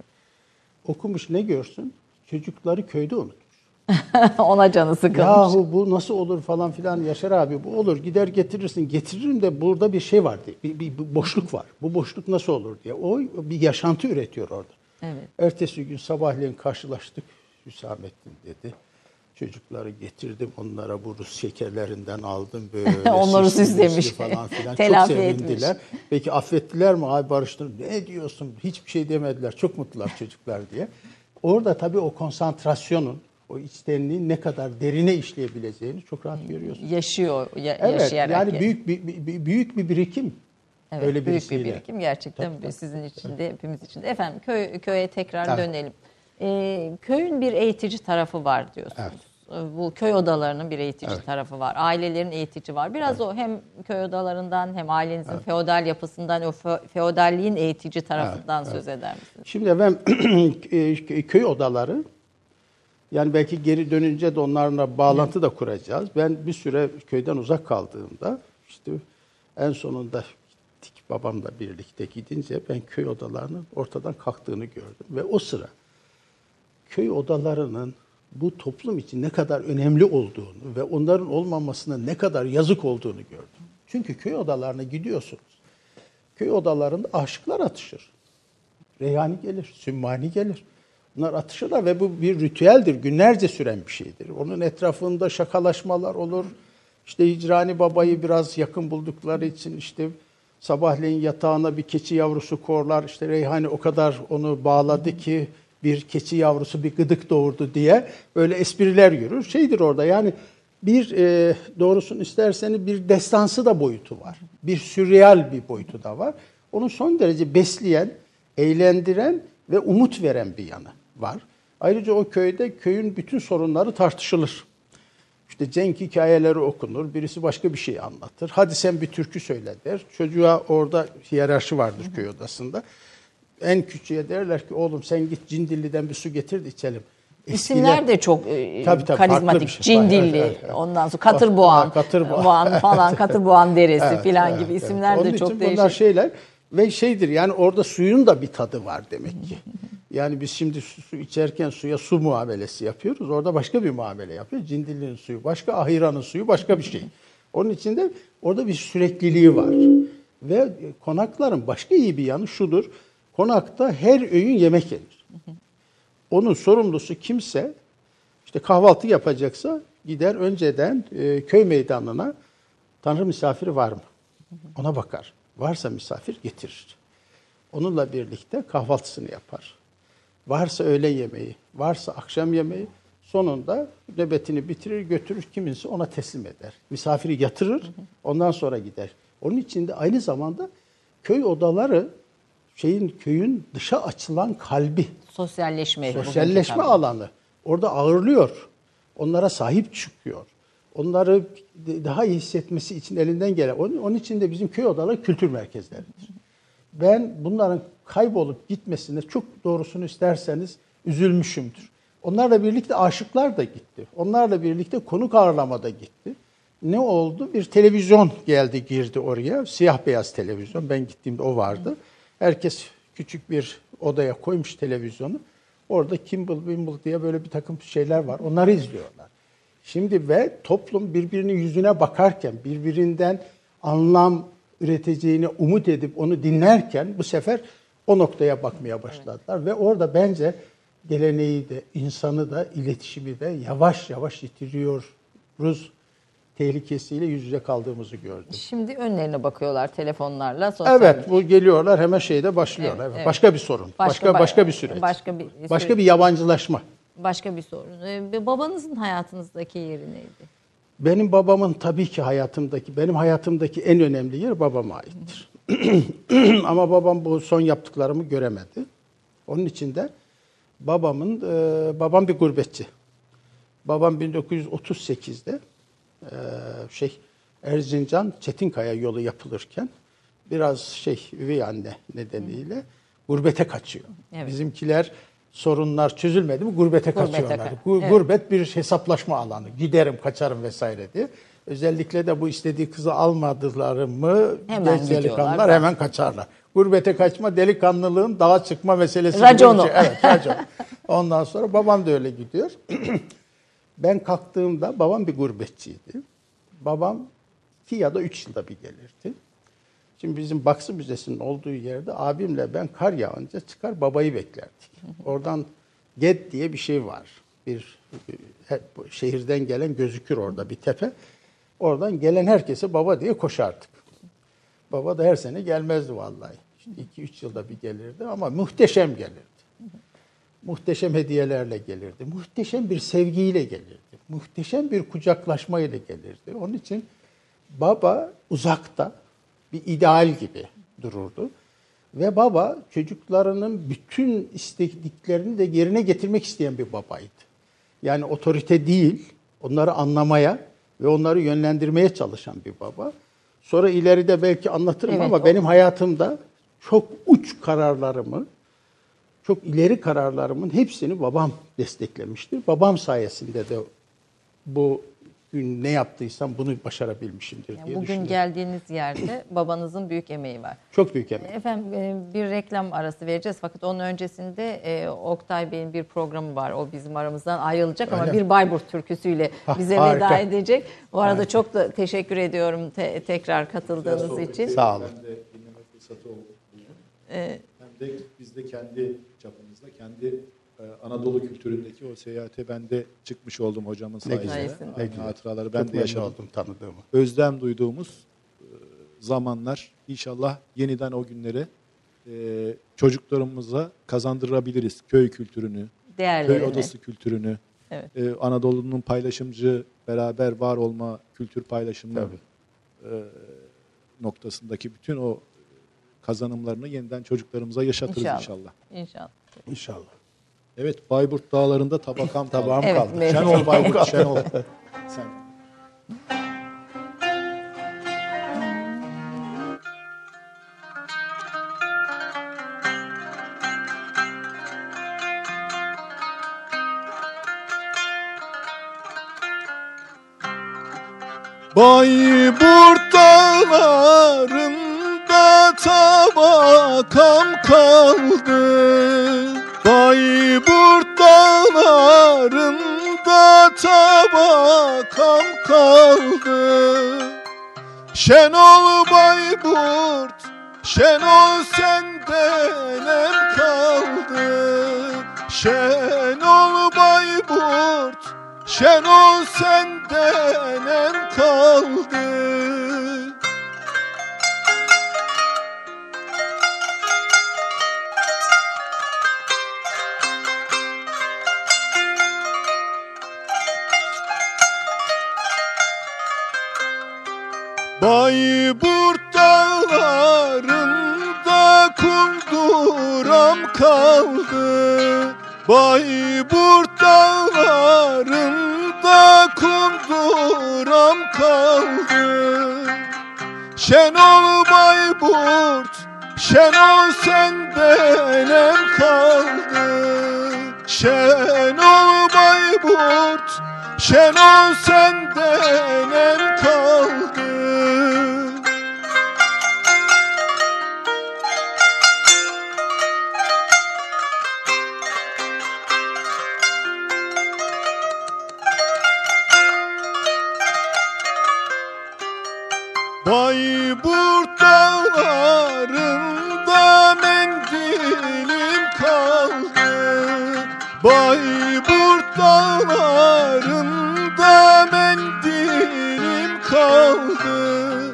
Speaker 2: Okumuş ne görsün? Çocukları köyde unutmuş.
Speaker 3: Ona canı sıkılmış.
Speaker 2: Yahu bu nasıl olur falan filan Yaşar abi bu olur gider getirirsin. Getiririm de burada bir şey var diye. Bir, bir- bir boşluk var. Bu boşluk nasıl olur diye. O bir yaşantı üretiyor orada.
Speaker 3: Evet.
Speaker 2: Ertesi gün sabahleyin karşılaştık. Hüsamettin dedi. Çocukları getirdim onlara bu Rus şekerlerinden aldım böyle.
Speaker 3: Onları
Speaker 2: sisli
Speaker 3: süslemiş.
Speaker 2: falan filan. Çok
Speaker 3: Telafi
Speaker 2: sevindiler.
Speaker 3: etmiş.
Speaker 2: Peki affettiler mi? Ay barıştın. Ne diyorsun? Hiçbir şey demediler. Çok mutlular çocuklar diye. Orada tabii o konsantrasyonun, o içtenliğin ne kadar derine işleyebileceğini çok rahat görüyorsun.
Speaker 3: Yaşıyor, ya-
Speaker 2: Evet,
Speaker 3: yaşayarak.
Speaker 2: yani büyük bir, bir- büyük bir birikim.
Speaker 3: Evet,
Speaker 2: Öyle
Speaker 3: büyük bir birikim gerçekten
Speaker 2: Tabii, tabii.
Speaker 3: sizin için de hepimiz için de. Efendim köy, köye tekrar
Speaker 2: Evet.
Speaker 3: dönelim. Ee, köyün bir eğitici tarafı var diyorsunuz. Ee, Bu köy odalarının bir eğitici
Speaker 2: Evet.
Speaker 3: tarafı var. Ailelerin eğitici var. Biraz o hem köy odalarından hem ailenizin feodal yapısından o fe- feodalliğin eğitici tarafından söz eder misiniz?
Speaker 2: Şimdi ben e, köy odaları yani belki geri dönünce de onlarla bağlantı da kuracağız. Ben bir süre köyden uzak kaldığımda işte en sonunda gittik babamla birlikte gidince ben köy odalarının ortadan kalktığını gördüm ve o sıra köy odalarının bu toplum için ne kadar önemli olduğunu ve onların olmamasına ne kadar yazık olduğunu gördüm. Çünkü köy odalarına gidiyorsunuz. Köy odalarında aşıklar atışır. Reyhani gelir, Sümmani gelir. Bunlar atışırlar ve bu bir ritüeldir. Günlerce süren bir şeydir. Onun etrafında şakalaşmalar olur. İşte Hicrani babayı biraz yakın buldukları için işte sabahleyin yatağına bir keçi yavrusu korlar. İşte Reyhani o kadar onu bağladı ki bir keçi yavrusu bir gıdık doğurdu diye böyle espriler yürür. Şeydir orada yani bir e, doğrusunu isterseniz bir destansı da boyutu var. Bir sürreal bir boyutu da var. Onu son derece besleyen, eğlendiren ve umut veren bir yanı var. Ayrıca o köyde köyün bütün sorunları tartışılır. İşte cenk hikayeleri okunur, birisi başka bir şey anlatır. Hadi sen bir türkü söyle der. Çocuğa orada hiyerarşi vardır köy odasında. En küçüğe derler ki oğlum sen git Cindilli'den bir su getir de içelim.
Speaker 3: İsimler
Speaker 2: Eskiler-
Speaker 3: de çok e,
Speaker 2: Tabii, tabii,
Speaker 3: karizmatik.
Speaker 2: şey.
Speaker 3: Cindilli,
Speaker 2: Evet, evet, evet.
Speaker 3: ondan sonra Katırboğan,
Speaker 2: Katırboğan.
Speaker 3: Boğan falan, Katırboğan Deresi
Speaker 2: Evet,
Speaker 3: falan
Speaker 2: evet,
Speaker 3: gibi
Speaker 2: evet.
Speaker 3: isimler
Speaker 2: Onun
Speaker 3: de çok
Speaker 2: için
Speaker 3: değişik.
Speaker 2: Bunlar şeyler ve şeydir yani orada suyun da bir tadı var demek ki. Yani biz şimdi su, su içerken suya su muamelesi yapıyoruz. Orada başka bir muamele yapıyor. Cindilli'nin suyu başka, Ahiran'ın suyu başka bir şey. Onun için de orada bir sürekliliği var. Ve konakların başka iyi bir yanı şudur. Konakta her öğün yemek yenir. Onun sorumlusu kimse işte kahvaltı yapacaksa gider önceden e, köy meydanına Tanrı misafiri var mı? Ona bakar. Varsa misafir getirir. Onunla birlikte kahvaltısını yapar. Varsa öğle yemeği, varsa akşam yemeği sonunda nöbetini bitirir götürür kiminse ona teslim eder. Misafiri yatırır ondan sonra gider. Onun için de aynı zamanda köy odaları şeyin köyün dışa açılan kalbi.
Speaker 3: Sosyalleşme.
Speaker 2: Sosyalleşme alanı. Orada ağırlıyor. Onlara sahip çıkıyor. Onları daha iyi hissetmesi için elinden gelen. Onun, onun için de bizim köy odaları kültür merkezleridir. Ben bunların kaybolup gitmesine çok doğrusunu isterseniz üzülmüşümdür. Onlarla birlikte aşıklar da gitti. Onlarla birlikte konuk ağırlama da gitti. Ne oldu? Bir televizyon geldi girdi oraya. Siyah beyaz televizyon. Ben gittiğimde o vardı. Herkes küçük bir odaya koymuş televizyonu. Orada Kimball Wimble diye böyle bir takım şeyler var. Onları izliyorlar. Şimdi ve toplum birbirinin yüzüne bakarken, birbirinden anlam üreteceğine umut edip onu dinlerken bu sefer o noktaya bakmaya başladılar. Ve orada bence geleneği de, insanı da, iletişimi de yavaş yavaş yitiriyoruz tehlikesiyle yüz yüze kaldığımızı gördüm.
Speaker 3: Şimdi önlerine bakıyorlar telefonlarla. sosyal
Speaker 2: Evet, bu geliyorlar hemen şeyde başlıyorlar.
Speaker 3: Evet,
Speaker 2: Evet,
Speaker 3: evet.
Speaker 2: Başka bir sorun, başka başka,
Speaker 3: ba-
Speaker 2: bir süreç.
Speaker 3: Başka bir
Speaker 2: başka bir yabancılaşma.
Speaker 3: başka bir sorun. Ee, Babanızın hayatınızdaki yeri neydi?
Speaker 2: Benim babamın tabii ki hayatımdaki, benim hayatımdaki en önemli yer babama aittir. Ama babam bu son yaptıklarımı göremedi. Onun için de babamın, e, babam bir gurbetçi. Babam 1938'de e, şey Erzincan Çetinkaya yolu yapılırken biraz şey üvey anne nedeniyle gurbete kaçıyor.
Speaker 3: Evet.
Speaker 2: Bizimkiler sorunlar çözülmedi mi gurbete,
Speaker 3: Gurbete
Speaker 2: kaçıyorlar.
Speaker 3: ka-
Speaker 2: Gu-
Speaker 3: evet.
Speaker 2: Gurbet bir hesaplaşma alanı. Giderim, kaçarım vesaire diye. Özellikle de bu istediği kızı almadılar mı
Speaker 3: Hemen
Speaker 2: delikanlılar hemen kaçarlar. Gurbete kaçma delikanlılığın dağa çıkma meselesi.
Speaker 3: Raconu.
Speaker 2: şey. Evet, racon. Ondan sonra babam da öyle gidiyor. ben kalktığımda babam bir gurbetçiydi. Babam iki ya da üç yılda bir gelirdi. Şimdi bizim Baksı Müzesi'nin olduğu yerde abimle ben kar yağınca çıkar babayı beklerdik. Oradan Ged diye bir şey var. Bir e, şehirden gelen gözükür orada bir tepe. Oradan gelen herkese baba diye koşardık. Baba da her sene gelmezdi vallahi. İşte iki üç yılda bir gelirdi ama muhteşem gelirdi. Muhteşem hediyelerle gelirdi. Muhteşem bir sevgiyle gelirdi. Muhteşem bir kucaklaşmayla gelirdi. Onun için baba uzakta bir ideal gibi dururdu. Ve baba çocuklarının bütün istediklerini de yerine getirmek isteyen bir babaydı. Yani otorite değil, onları anlamaya ve onları yönlendirmeye çalışan bir baba. Sonra ileride belki anlatırım
Speaker 3: Evet,
Speaker 2: ama
Speaker 3: o-
Speaker 2: benim hayatımda çok uç kararlarımı, çok ileri kararlarımın hepsini babam desteklemiştir. Babam sayesinde de bu gün ne yaptıysam bunu başarabilmişimdir
Speaker 3: Yani
Speaker 2: diye
Speaker 3: bugün
Speaker 2: düşünüyorum.
Speaker 3: geldiğiniz yerde babanızın büyük emeği var.
Speaker 2: Çok büyük emek.
Speaker 3: Efendim e, bir reklam arası vereceğiz fakat onun öncesinde e, Oktay Bey'in bir programı var. O bizim aramızdan ayrılacak ama
Speaker 2: Öyle
Speaker 3: bir Bayburt türküsüyle
Speaker 2: Ha,
Speaker 3: bize
Speaker 2: harika.
Speaker 3: veda edecek. Bu arada çok da teşekkür ediyorum te- tekrar katıldığınız için.
Speaker 2: Sağ olun.
Speaker 4: Ben de dinleme fırsatı oldu. Hem de biz de kendi çapımızda, kendi Anadolu kültüründeki o seyahate ben de çıkmış oldum hocamın sayesinde. Aynı hatıraları ben
Speaker 2: Çok
Speaker 4: de
Speaker 2: memnun
Speaker 4: yaşadım.
Speaker 2: oldum tanıdığımı.
Speaker 4: Özlem duyduğumuz e, zamanlar inşallah yeniden o günleri e, çocuklarımıza kazandırabiliriz. Köy kültürünü,
Speaker 3: Değerlerini.
Speaker 4: köy odası kültürünü,
Speaker 3: Evet.
Speaker 4: e, Anadolu'nun paylaşımcı, beraber var olma, kültür paylaşımı
Speaker 2: Tabii.
Speaker 4: e, noktasındaki bütün o kazanımlarını yeniden çocuklarımıza yaşatırız
Speaker 3: İnşallah.
Speaker 4: inşallah.
Speaker 3: İnşallah.
Speaker 2: İnşallah.
Speaker 4: Evet, Bayburt Dağları'nda tabakam.
Speaker 2: Tabağım
Speaker 3: Evet,
Speaker 2: kaldı.
Speaker 3: evet.
Speaker 4: Şenol Bayburt, Şenol. Sen.
Speaker 1: Bayburt dağlarında tabakam kaldı Bayburt dağlarında tabakam kaldı. Şenol Bayburt, Şenol senden em kaldı. Şenol Bayburt, Şenol senden em kaldı Bayburt dağlarında kunduram kaldı. Bayburt dağlarında kunduram kaldı. Şenol Bayburt, Şenol senden em kaldı. Şenol Bayburt, Şenol senden em kaldı Bayburt dağlarında mendilim kaldı. Bayburt dağlarında mendilim kaldı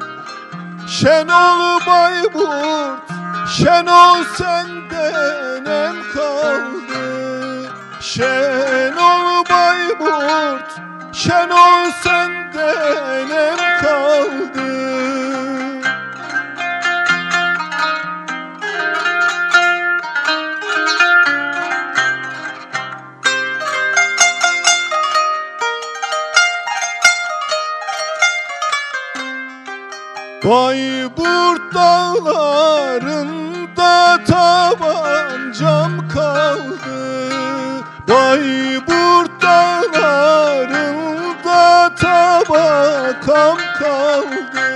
Speaker 1: Şenol Bayburt, Şenol senden em kaldı. Şenol Bayburt, Şenol senden em kaldı Bayburt dağlarında tabancam kaldı. Bayburt dağlarında tabakam kaldı.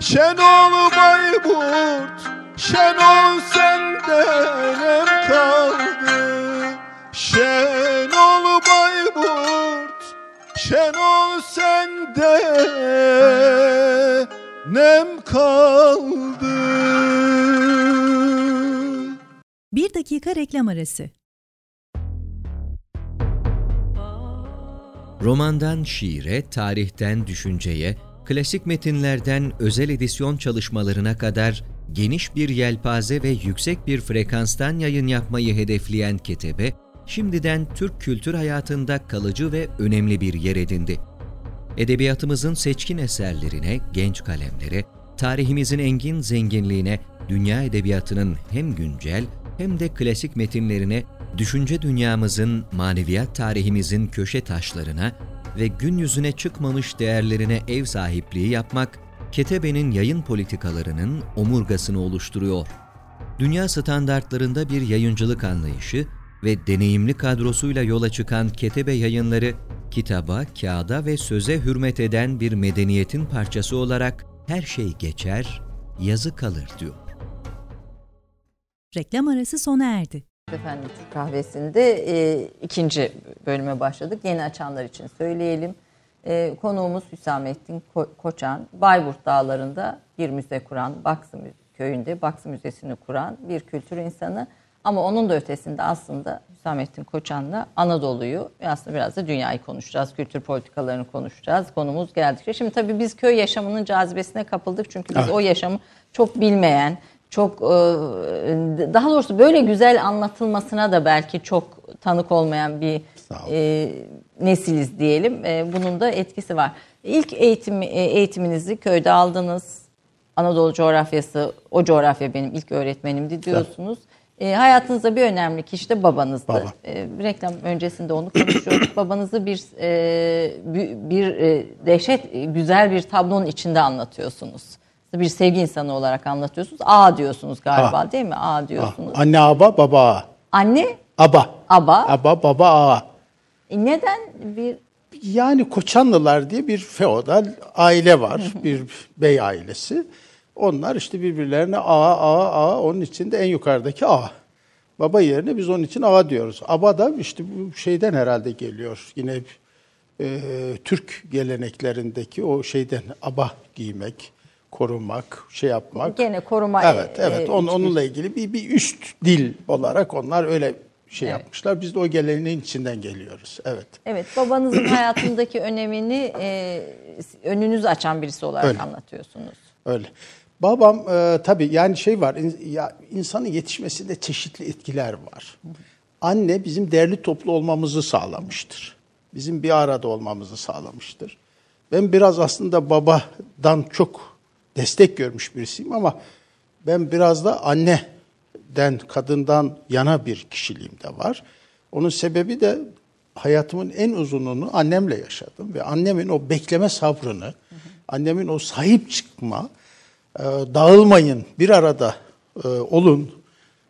Speaker 1: Şenol Bayburt, Şenol senden kaldı. Şenol Bayburt, Şenol sende nem kaldı.
Speaker 5: Bir dakika reklam arası.
Speaker 6: Romandan şiire, tarihten düşünceye, klasik metinlerden özel edisyon çalışmalarına kadar geniş bir yelpaze ve yüksek bir frekanstan yayın yapmayı hedefleyen Ketebe, şimdiden Türk kültür hayatında kalıcı ve önemli bir yer edindi. Edebiyatımızın seçkin eserlerine, genç kalemlere, tarihimizin engin zenginliğine, dünya edebiyatının hem güncel hem de klasik metinlerine, düşünce dünyamızın, maneviyat tarihimizin köşe taşlarına ve gün yüzüne çıkmamış değerlerine ev sahipliği yapmak, Ketebe'nin yayın politikalarının omurgasını oluşturuyor. Dünya standartlarında bir yayıncılık anlayışı ve deneyimli kadrosuyla yola çıkan Ketebe yayınları, kitaba, kağıda ve söze hürmet eden bir medeniyetin parçası olarak her şey geçer, yazı kalır diyor.
Speaker 5: Reklam arası sona erdi.
Speaker 3: Efendim Türk kahvesinde e, ikinci bölüme başladık. Yeni açanlar için söyleyelim. E, konuğumuz Hüsamettin Ko- Koçan, Bayburt Dağları'nda bir müze kuran, Baksı Mü- köyünde Baksı Müzesi'ni kuran bir kültür insanı. Ama onun da ötesinde aslında Hüsamettin Koçan'la Anadolu'yu aslında biraz da dünyayı konuşacağız. Kültür politikalarını konuşacağız. Konumuz geldikçe. Şimdi tabii biz köy yaşamının cazibesine kapıldık. Çünkü biz o yaşamı çok bilmeyen, çok e, daha doğrusu böyle güzel anlatılmasına da belki çok tanık olmayan bir e, nesiliz diyelim. E, bunun da etkisi var. İlk eğitim, eğitiminizi köyde aldınız. Anadolu coğrafyası, o coğrafya benim ilk öğretmenimdi diyorsunuz. E, hayatınızda bir önemli kişi de babanızdı.
Speaker 2: Baba.
Speaker 3: E, reklam öncesinde onu konuşuyorduk. Babanızı bir e, bir, e, dehşet e, güzel bir tablonun içinde anlatıyorsunuz. Bir sevgi insanı olarak anlatıyorsunuz. A diyorsunuz galiba
Speaker 2: A.
Speaker 3: değil mi? A diyorsunuz.
Speaker 2: Anne aba, baba ağa.
Speaker 3: Anne
Speaker 2: Aba.
Speaker 3: Aba.
Speaker 2: Aba, baba ağa.
Speaker 3: E, neden bir
Speaker 2: Yani Koçanlılar diye bir feodal aile var. bir bey ailesi. Onlar işte birbirlerine ağa, ağa, ağa. Onun içinde en yukarıdaki ağa. Baba yerine biz onun için ağa diyoruz. Aba da işte bu şeyden herhalde geliyor. Yine e, Türk geleneklerindeki o şeyden aba giymek, korumak, şey yapmak.
Speaker 3: Gene koruma,
Speaker 2: Evet, evet.
Speaker 3: e,
Speaker 2: On, onunla ilgili bir, bir üst dil olarak onlar öyle şey
Speaker 3: Evet.
Speaker 2: yapmışlar. Biz de o geleneğin içinden geliyoruz. Evet.
Speaker 3: Evet, babanızın hayatındaki önemini e, önünüz açan birisi olarak
Speaker 2: Öyle.
Speaker 3: anlatıyorsunuz.
Speaker 2: Öyle. Babam e, tabii yani şey var, in- ya, insanın yetişmesinde çeşitli etkiler var. Anne bizim derli toplu olmamızı sağlamıştır. Bizim bir arada olmamızı sağlamıştır. Ben biraz aslında babadan çok destek görmüş birisiyim ama ben biraz da anneden, kadından yana bir kişiliğim de var. Onun sebebi de hayatımın en uzununu annemle yaşadım ve annemin o bekleme sabrını, annemin o sahip çıkma, e, dağılmayın, bir arada e, olun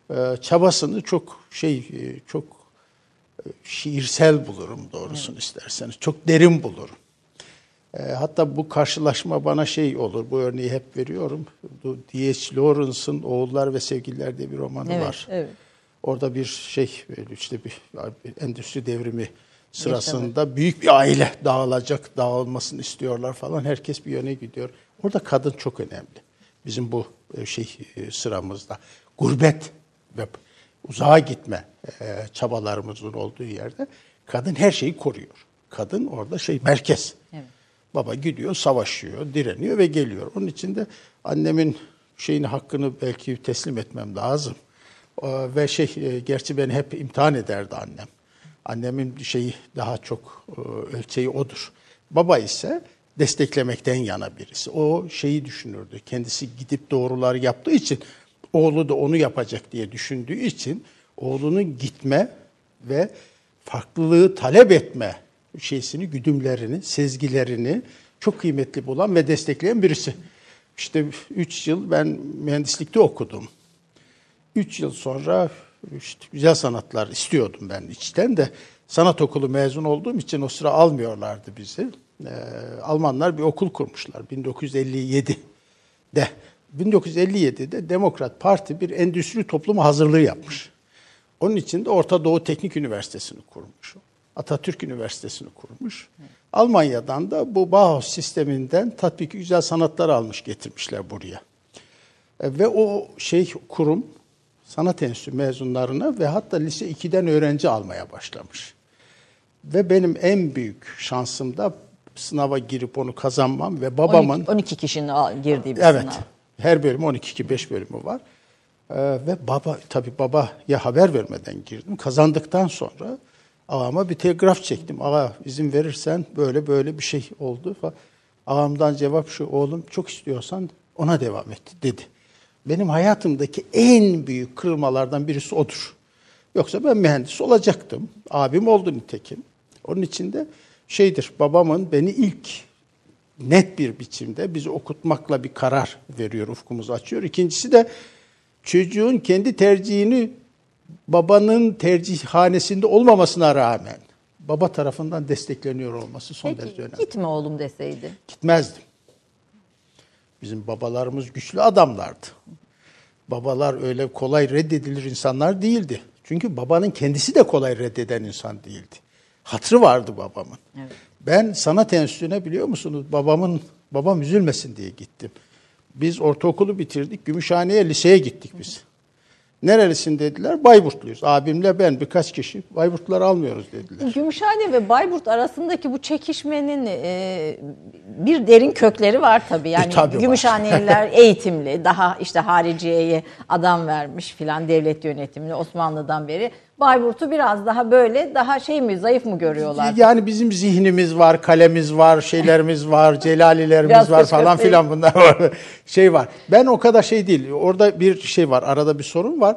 Speaker 2: e, çabasını çok şey e, çok e, şiirsel bulurum doğrusunu isterseniz. Çok derin bulurum. E, hatta bu karşılaşma bana şey olur. Bu örneği hep veriyorum. D.H. Lawrence'ın Oğullar ve Sevgililer diye bir romanı
Speaker 3: Evet,
Speaker 2: var.
Speaker 3: evet.
Speaker 2: Orada bir şey böyle işte bir, bir endüstri devrimi sırasında büyük bir aile dağılacak, dağılmasını istiyorlar falan. Herkes bir yöne gidiyor. Orada kadın çok önemli. Bizim bu e, şey e, sıramızda. Gurbet ve uzağa gitme e, çabalarımızın olduğu yerde kadın her şeyi koruyor. Kadın orada şey merkez.
Speaker 3: Evet.
Speaker 2: Baba gidiyor, savaşıyor, direniyor ve geliyor. Onun için de annemin şeyini hakkını belki teslim etmem lazım. Ve şey gerçi beni hep imtihan ederdi annem. Annemin şeyi daha çok ölçeği odur. Baba ise desteklemekten yana birisi. O şeyi düşünürdü. Kendisi gidip doğruları yaptığı için oğlu da onu yapacak diye düşündüğü için oğlunun gitme ve farklılığı talep etme şeysini, güdümlerini, sezgilerini çok kıymetli bulan ve destekleyen birisi. İşte 3 yıl ben mühendislikte okudum. 3 yıl sonra işte güzel sanatlar istiyordum ben içten de sanat okulu mezun olduğum için o sıra almıyorlardı bizi. Ee, Almanlar bir okul kurmuşlar 1957'de. 1957'de Demokrat Parti bir endüstri toplumu hazırlığı yapmış. Onun için de Orta Doğu Teknik Üniversitesi'ni kurmuş. Atatürk Üniversitesi'ni kurmuş. Almanya'dan da bu Bauhaus sisteminden tatbiki güzel sanatlar almış getirmişler buraya. E, Ve o şey kurum sanat enstitüsü mezunlarına ve hatta lise 2'den öğrenci almaya başlamış. Ve benim en büyük şansım da sınava girip onu kazanmam ve babamın
Speaker 3: 12, 12 kişinin girdiği bir
Speaker 2: Evet.
Speaker 3: sınav.
Speaker 2: Her bölüm 12 ki 5 bölümü var. Ee, ve baba tabii babaya haber vermeden girdim. Kazandıktan sonra ağama bir telgraf çektim. Ağa izin verirsen böyle böyle bir şey oldu. Ağamdan cevap şu oğlum çok istiyorsan ona devam et dedi. Benim hayatımdaki en büyük kırılmalardan birisi odur. Yoksa ben mühendis olacaktım. Abim oldu nitekim. Onun için de şeydir babamın beni ilk net bir biçimde bizi okutmakla bir karar veriyor, ufkumuzu açıyor. İkincisi de çocuğun kendi tercihini babanın tercihhanesinde olmamasına rağmen baba tarafından destekleniyor olması son derece
Speaker 3: Peki
Speaker 2: önemli.
Speaker 3: gitme oğlum deseydi.
Speaker 2: Gitmezdim. Bizim babalarımız güçlü adamlardı. Babalar öyle kolay reddedilir insanlar değildi. Çünkü babanın kendisi de kolay reddeden insan değildi. Hatırı vardı babamın.
Speaker 3: Evet.
Speaker 2: Ben sanat enstitüsüne biliyor musunuz babamın babam üzülmesin diye gittim. Biz ortaokulu bitirdik. Gümüşhane'ye liseye gittik biz. Nerelisin dediler. Bayburtluyuz. Abimle ben birkaç kişi. Bayburtluları almıyoruz dediler.
Speaker 3: Gümüşhane ve Bayburt arasındaki bu çekişmenin e, bir derin kökleri var tabii. Yani
Speaker 2: E, tabii.
Speaker 3: Gümüşhaneliler eğitimli, daha işte hariciyeye adam vermiş filan devlet yönetimli Osmanlı'dan beri. Bayburt'u biraz daha böyle daha şey mi zayıf mı görüyorlar?
Speaker 2: Yani bizim zihnimiz var, kalemiz var, şeylerimiz var, celalilerimiz var falan filan bunlar var. Şey var. Ben o kadar şey değil. Orada bir şey var. Arada bir sorun var.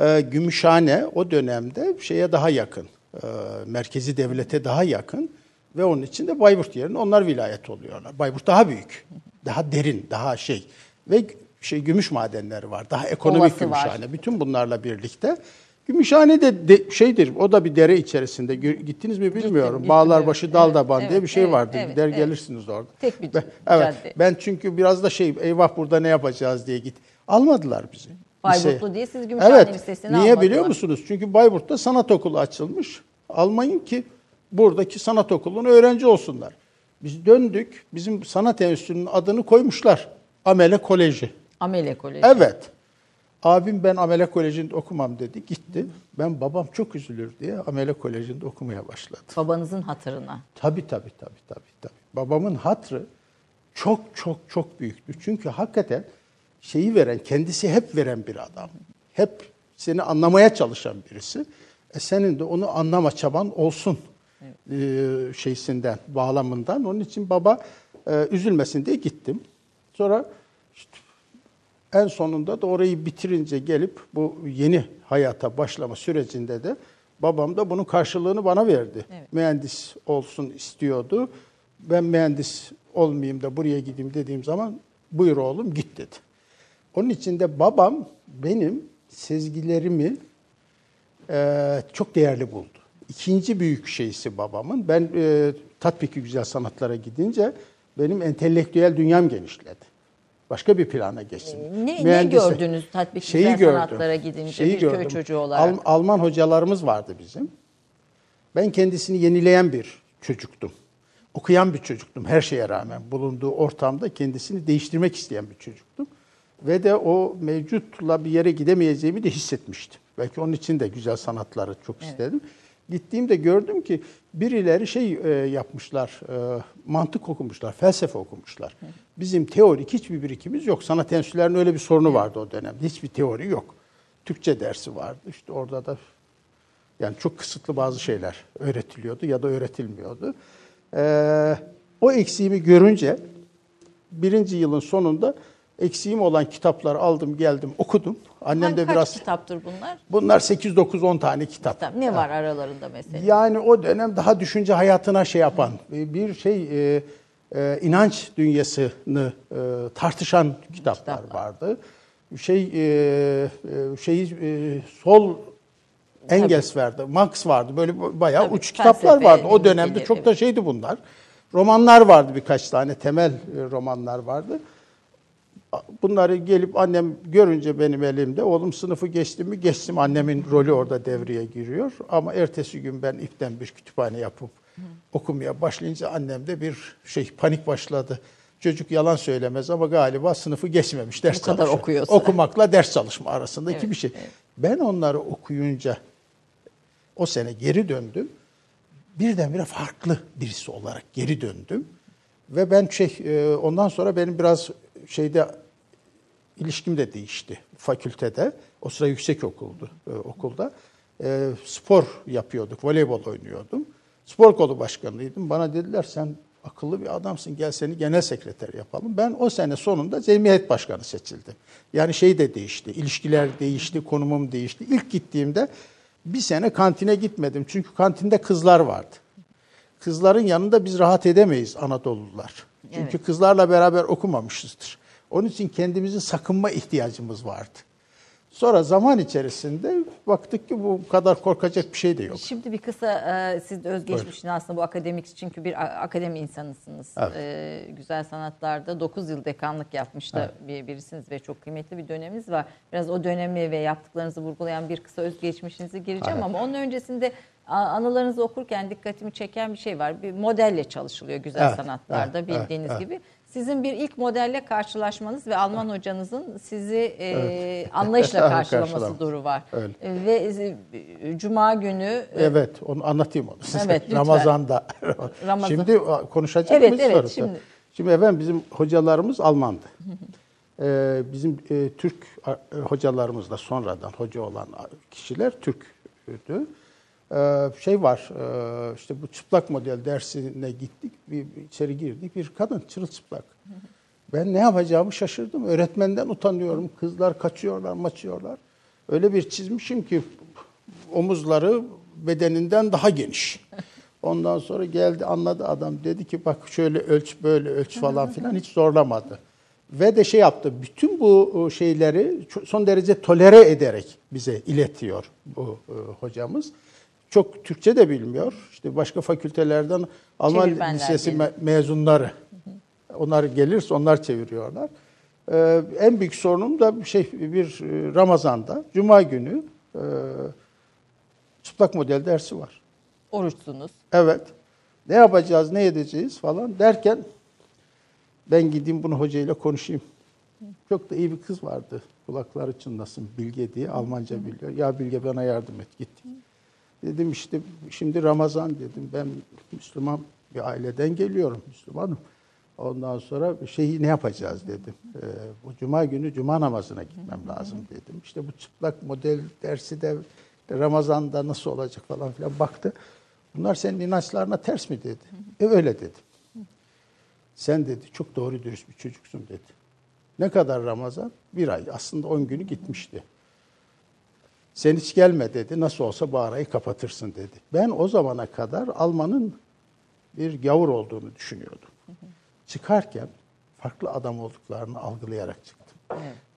Speaker 2: Ee, Gümüşhane o dönemde şeye daha yakın. Ee, merkezi devlete daha yakın. Ve onun için de Bayburt yerine onlar vilayet oluyorlar. Bayburt daha büyük. Daha derin, daha şey. Ve şey gümüş madenleri var. Daha ekonomik
Speaker 3: var.
Speaker 2: Gümüşhane. Bütün bunlarla birlikte. Gümüşhane de, de şeydir. O da bir dere içerisinde. Gittiniz mi bilmiyorum.
Speaker 3: gittim,
Speaker 2: Bağlarbaşı
Speaker 3: evet.
Speaker 2: Daldaban
Speaker 3: Evet,
Speaker 2: diye bir şey
Speaker 3: evet,
Speaker 2: vardır.
Speaker 3: evet,
Speaker 2: Gider
Speaker 3: evet.
Speaker 2: gelirsiniz orada.
Speaker 3: Tek bir
Speaker 2: ben, evet. Ben çünkü biraz da şey eyvah burada ne yapacağız diye git. Almadılar bizi.
Speaker 3: Bayburtlu
Speaker 2: Liseye.
Speaker 3: değil, siz Gümüşhane
Speaker 2: evet.
Speaker 3: Lisesi'ni
Speaker 2: Niye
Speaker 3: almadılar.
Speaker 2: biliyor musunuz? Çünkü Bayburt'ta sanat okulu açılmış. Almayın ki buradaki sanat okuluna öğrenci olsunlar. Biz döndük. Bizim sanat enstitüsünün adını koymuşlar. Amele Koleji.
Speaker 3: Amele Koleji.
Speaker 2: Evet. Abim ben Amele Koleji'nde okumam dedi. Gitti. Ben babam çok üzülür diye Amele Koleji'nde okumaya başladı.
Speaker 3: Babanızın hatırına.
Speaker 2: Tabii tabii tabii tabii tabii. Babamın hatrı çok çok çok büyüktü. Çünkü hakikaten şeyi veren, kendisi hep veren bir adam. Hep seni anlamaya çalışan birisi. E senin de onu anlama çaban olsun e, şeysinden, bağlamından. Onun için baba e, üzülmesin diye gittim. Sonra en sonunda da orayı bitirince gelip bu yeni hayata başlama sürecinde de babam da bunun karşılığını bana verdi.
Speaker 3: Evet.
Speaker 2: Mühendis olsun istiyordu. Ben mühendis olmayayım da buraya gideyim dediğim zaman buyur oğlum git dedi. Onun için de babam benim sezgilerimi e, çok değerli buldu. İkinci büyük şeysi babamın. Ben e, tatbiki güzel sanatlara gidince benim entelektüel dünyam genişledi. Başka bir plana geçtim.
Speaker 3: Ne- ne
Speaker 2: Mühendislik-
Speaker 3: gördünüz tatbiki güzel sanatlara gidince bir köy çocuğu olarak?
Speaker 2: Al- Alman hocalarımız vardı bizim. Ben kendisini yenileyen bir çocuktum. Okuyan bir çocuktum her şeye rağmen. Bulunduğu ortamda kendisini değiştirmek isteyen bir çocuktum. Ve de o mevcutla bir yere gidemeyeceğimi de hissetmiştim. Belki onun için de güzel sanatları çok istedim. Gittiğimde gördüm ki birileri şey e, yapmışlar, e, mantık okumuşlar, felsefe okumuşlar. Bizim teorik hiçbir birikimimiz yok. Sanat enstitülerinin öyle bir sorunu vardı o dönemde. Hiçbir teori yok. Türkçe dersi vardı. İşte orada da yani çok kısıtlı bazı şeyler öğretiliyordu ya da öğretilmiyordu. Ee, o eksiğimi görünce birinci yılın sonunda eksiğim olan kitapları aldım geldim okudum. Annem de
Speaker 3: Kaç
Speaker 2: biraz
Speaker 3: kitaptır bunlar?
Speaker 2: bunlar 8 9 10 tane kitap.
Speaker 3: Kitap. Ne var aralarında mesela?
Speaker 2: Yani o dönem daha düşünce hayatına şey yapan bir şey e, e, inanç dünyasını e, tartışan kitaplar,
Speaker 3: Kitaplar.
Speaker 2: vardı. Şey e, e, şey e, sol Engels vardı, Marx vardı. Böyle bayağı
Speaker 3: Tabii,
Speaker 2: uç kitaplar vardı. O dönemde
Speaker 3: ilgili,
Speaker 2: çok da şeydi bunlar. Romanlar vardı birkaç tane temel e, romanlar vardı. Bunları gelip annem görünce benim elimde, oğlum sınıfı geçti mi geçtim. Annemin rolü orada devreye giriyor. Ama ertesi gün ben ipten bir kütüphane yapıp okumaya başlayınca annemde bir şey panik başladı. Çocuk yalan söylemez ama galiba sınıfı geçmemiş. Ders
Speaker 3: Bu kadar
Speaker 2: çalışıyor.
Speaker 3: okuyorsa.
Speaker 2: Okumakla ders çalışma arasındaki
Speaker 3: Evet,
Speaker 2: bir şey. Ben onları okuyunca o sene geri döndüm. Birdenbire farklı birisi olarak geri döndüm. Ve ben şey e, ondan sonra benim biraz şeyde ilişkim de değişti fakültede. O sıra yüksek okuldu e, okulda. E, spor yapıyorduk, voleybol oynuyordum. Spor kolu başkanıydım. Bana dediler sen akıllı bir adamsın gel seni genel sekreter yapalım. Ben o sene sonunda cemiyet başkanı seçildim. Yani şey de değişti, ilişkiler değişti, konumum değişti. İlk gittiğimde bir sene kantine gitmedim. Çünkü kantinde kızlar vardı. Kızların yanında biz rahat edemeyiz Anadolulular. Çünkü kızlarla beraber okumamışızdır. Onun için kendimizin sakınma ihtiyacımız vardı. Sonra zaman içerisinde baktık ki bu kadar korkacak bir şey de yok.
Speaker 3: Şimdi bir kısa e, siz de özgeçmişini aslında bu akademik çünkü bir akademi insanısınız.
Speaker 2: Evet.
Speaker 3: E, güzel sanatlarda 9 yıl dekanlık yapmış da bir, birisiniz ve çok kıymetli bir döneminiz var. Biraz o dönemi ve yaptıklarınızı vurgulayan bir kısa özgeçmişinize gireceğim
Speaker 2: Evet.
Speaker 3: ama onun öncesinde anılarınızı okurken dikkatimi çeken bir şey var. Bir modelle çalışılıyor güzel
Speaker 2: Evet,
Speaker 3: sanatlarda
Speaker 2: evet,
Speaker 3: bildiğiniz
Speaker 2: evet,
Speaker 3: gibi. Sizin bir ilk modelle karşılaşmanız ve Alman hocanızın sizi e, anlayışla karşılaması
Speaker 2: Karşılama.
Speaker 3: duru var.
Speaker 2: Öyle.
Speaker 3: E, Ve e, Cuma günü e,
Speaker 2: Evet, onu anlatayım onu size.
Speaker 3: Evet, lütfen.
Speaker 2: Ramazan'da.
Speaker 3: Ramazan.
Speaker 2: Şimdi konuşacak
Speaker 3: Evet,
Speaker 2: mıyız
Speaker 3: evet,
Speaker 2: sorusu?
Speaker 3: şimdi.
Speaker 2: Şimdi efendim bizim hocalarımız Almandı. Ee, bizim e, Türk e, hocalarımız da sonradan hoca olan kişiler Türk Ee, şey var, e, işte bu çıplak model dersine gittik, bir içeri girdik, bir kadın çırılçıplak. Ben ne yapacağımı şaşırdım. Öğretmenden utanıyorum. Kızlar kaçıyorlar, maçıyorlar. Öyle bir çizmişim ki omuzları bedeninden daha geniş. Ondan sonra geldi anladı adam dedi ki bak şöyle ölç böyle ölç falan filan hiç zorlamadı. Ve de şey yaptı bütün bu e, şeyleri son derece tolere ederek bize iletiyor bu e, hocamız. Çok Türkçe de bilmiyor. İşte başka fakültelerden Alman lisesi me- mezunları onlar gelirse onlar çeviriyorlar. Ee, en büyük sorunum da şey bir e, Ramazan'da Cuma günü e, çıplak model dersi var.
Speaker 3: Oruçsunuz.
Speaker 2: Evet. Ne yapacağız, ne edeceğiz falan derken ben gideyim bunu hocayla konuşayım. Çok da iyi bir kız vardı. Kulakları çınlasın Bilge diye. Almanca biliyor. Ya Bilge bana yardım et. Gittik. Dedim işte şimdi Ramazan dedim. Ben Müslüman bir aileden geliyorum. Müslümanım. Ondan sonra şeyi ne yapacağız dedim. Ee, bu cuma günü cuma namazına gitmem lazım dedim. İşte bu çıplak model dersi de Ramazan'da nasıl olacak falan filan baktı. Bunlar senin inançlarına ters mi dedi. E öyle dedim. Sen dedi çok doğru dürüst bir çocuksun dedi. Ne kadar Ramazan? Bir ay. Aslında on günü gitmişti. Sen hiç gelme dedi. Nasıl olsa bu arayı kapatırsın dedi. Ben o zamana kadar Alman'ın bir gavur olduğunu düşünüyordum. Çıkarken farklı adam olduklarını algılayarak çıktım.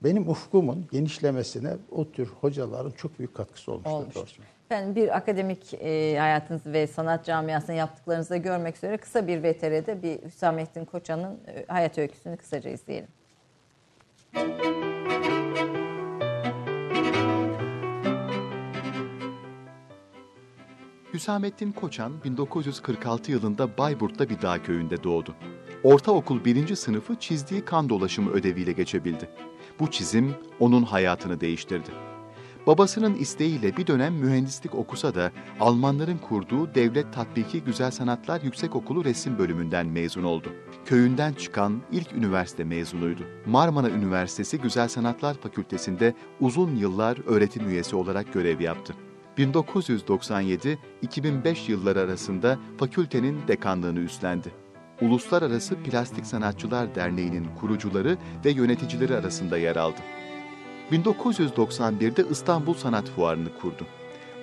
Speaker 2: Benim ufkumun genişlemesine o tür hocaların çok büyük katkısı olmuştur.
Speaker 3: Olmuştur. Efendim bir akademik e, hayatınızı ve sanat camiasında yaptıklarınızı da görmek üzere kısa bir VTR'de bir Hüsamettin Koçan'ın e, hayat öyküsünü kısaca izleyelim.
Speaker 7: Hüsamettin Koçan 1946 yılında Bayburt'ta bir dağ köyünde doğdu. Ortaokul birinci sınıfı çizdiği kan dolaşımı ödeviyle geçebildi. Bu çizim onun hayatını değiştirdi. Babasının isteğiyle bir dönem mühendislik okusa da Almanların kurduğu Devlet Tatbiki Güzel Sanatlar Yüksekokulu resim bölümünden mezun oldu. Köyünden çıkan ilk üniversite mezunuydu. Marmara Üniversitesi Güzel Sanatlar Fakültesinde uzun yıllar öğretim üyesi olarak görev yaptı. 1997-2005 yılları arasında fakültenin dekanlığını üstlendi. Uluslararası Plastik Sanatçılar Derneği'nin kurucuları ve yöneticileri arasında yer aldı. 1991'de İstanbul Sanat Fuarı'nı kurdu.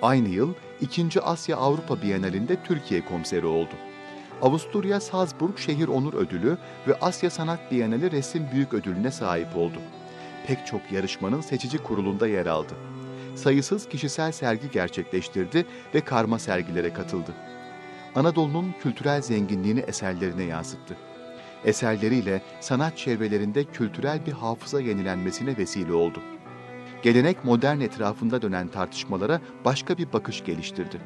Speaker 7: Aynı yıl 2. Asya Avrupa Bienalinde Türkiye komiseri oldu. Avusturya Salzburg Şehir Onur Ödülü ve Asya Sanat Bienali Resim Büyük Ödülüne sahip oldu. Pek çok yarışmanın seçici kurulunda yer aldı. Sayısız kişisel sergi gerçekleştirdi ve karma sergilere katıldı. Anadolu'nun kültürel zenginliğini eserlerine yansıttı. Eserleriyle sanat çevrelerinde kültürel bir hafıza yenilenmesine vesile oldu. Gelenek modern etrafında dönen tartışmalara başka bir bakış geliştirdi.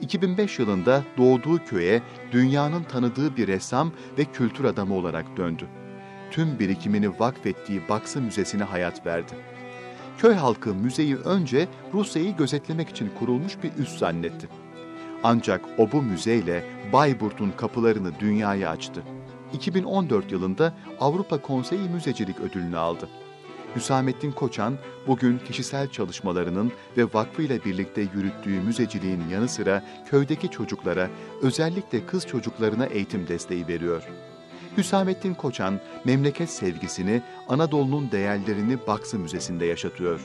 Speaker 7: 2005 yılında doğduğu köye dünyanın tanıdığı bir ressam ve kültür adamı olarak döndü. Tüm birikimini vakfettiği Baksı Müzesi'ne hayat verdi. Köy halkı müzeyi önce Rusya'yı gözetlemek için kurulmuş bir üs zannetti. Ancak o bu müzeyle Bayburt'un kapılarını dünyaya açtı. 2014 yılında Avrupa Konseyi Müzecilik Ödülünü aldı. Hüsamettin Koçan bugün kişisel çalışmalarının ve vakfıyla birlikte yürüttüğü müzeciliğin yanı sıra köydeki çocuklara, özellikle kız çocuklarına eğitim desteği veriyor. Hüsamettin Koçan memleket sevgisini, Anadolu'nun değerlerini Baksı Müzesi'nde yaşatıyor.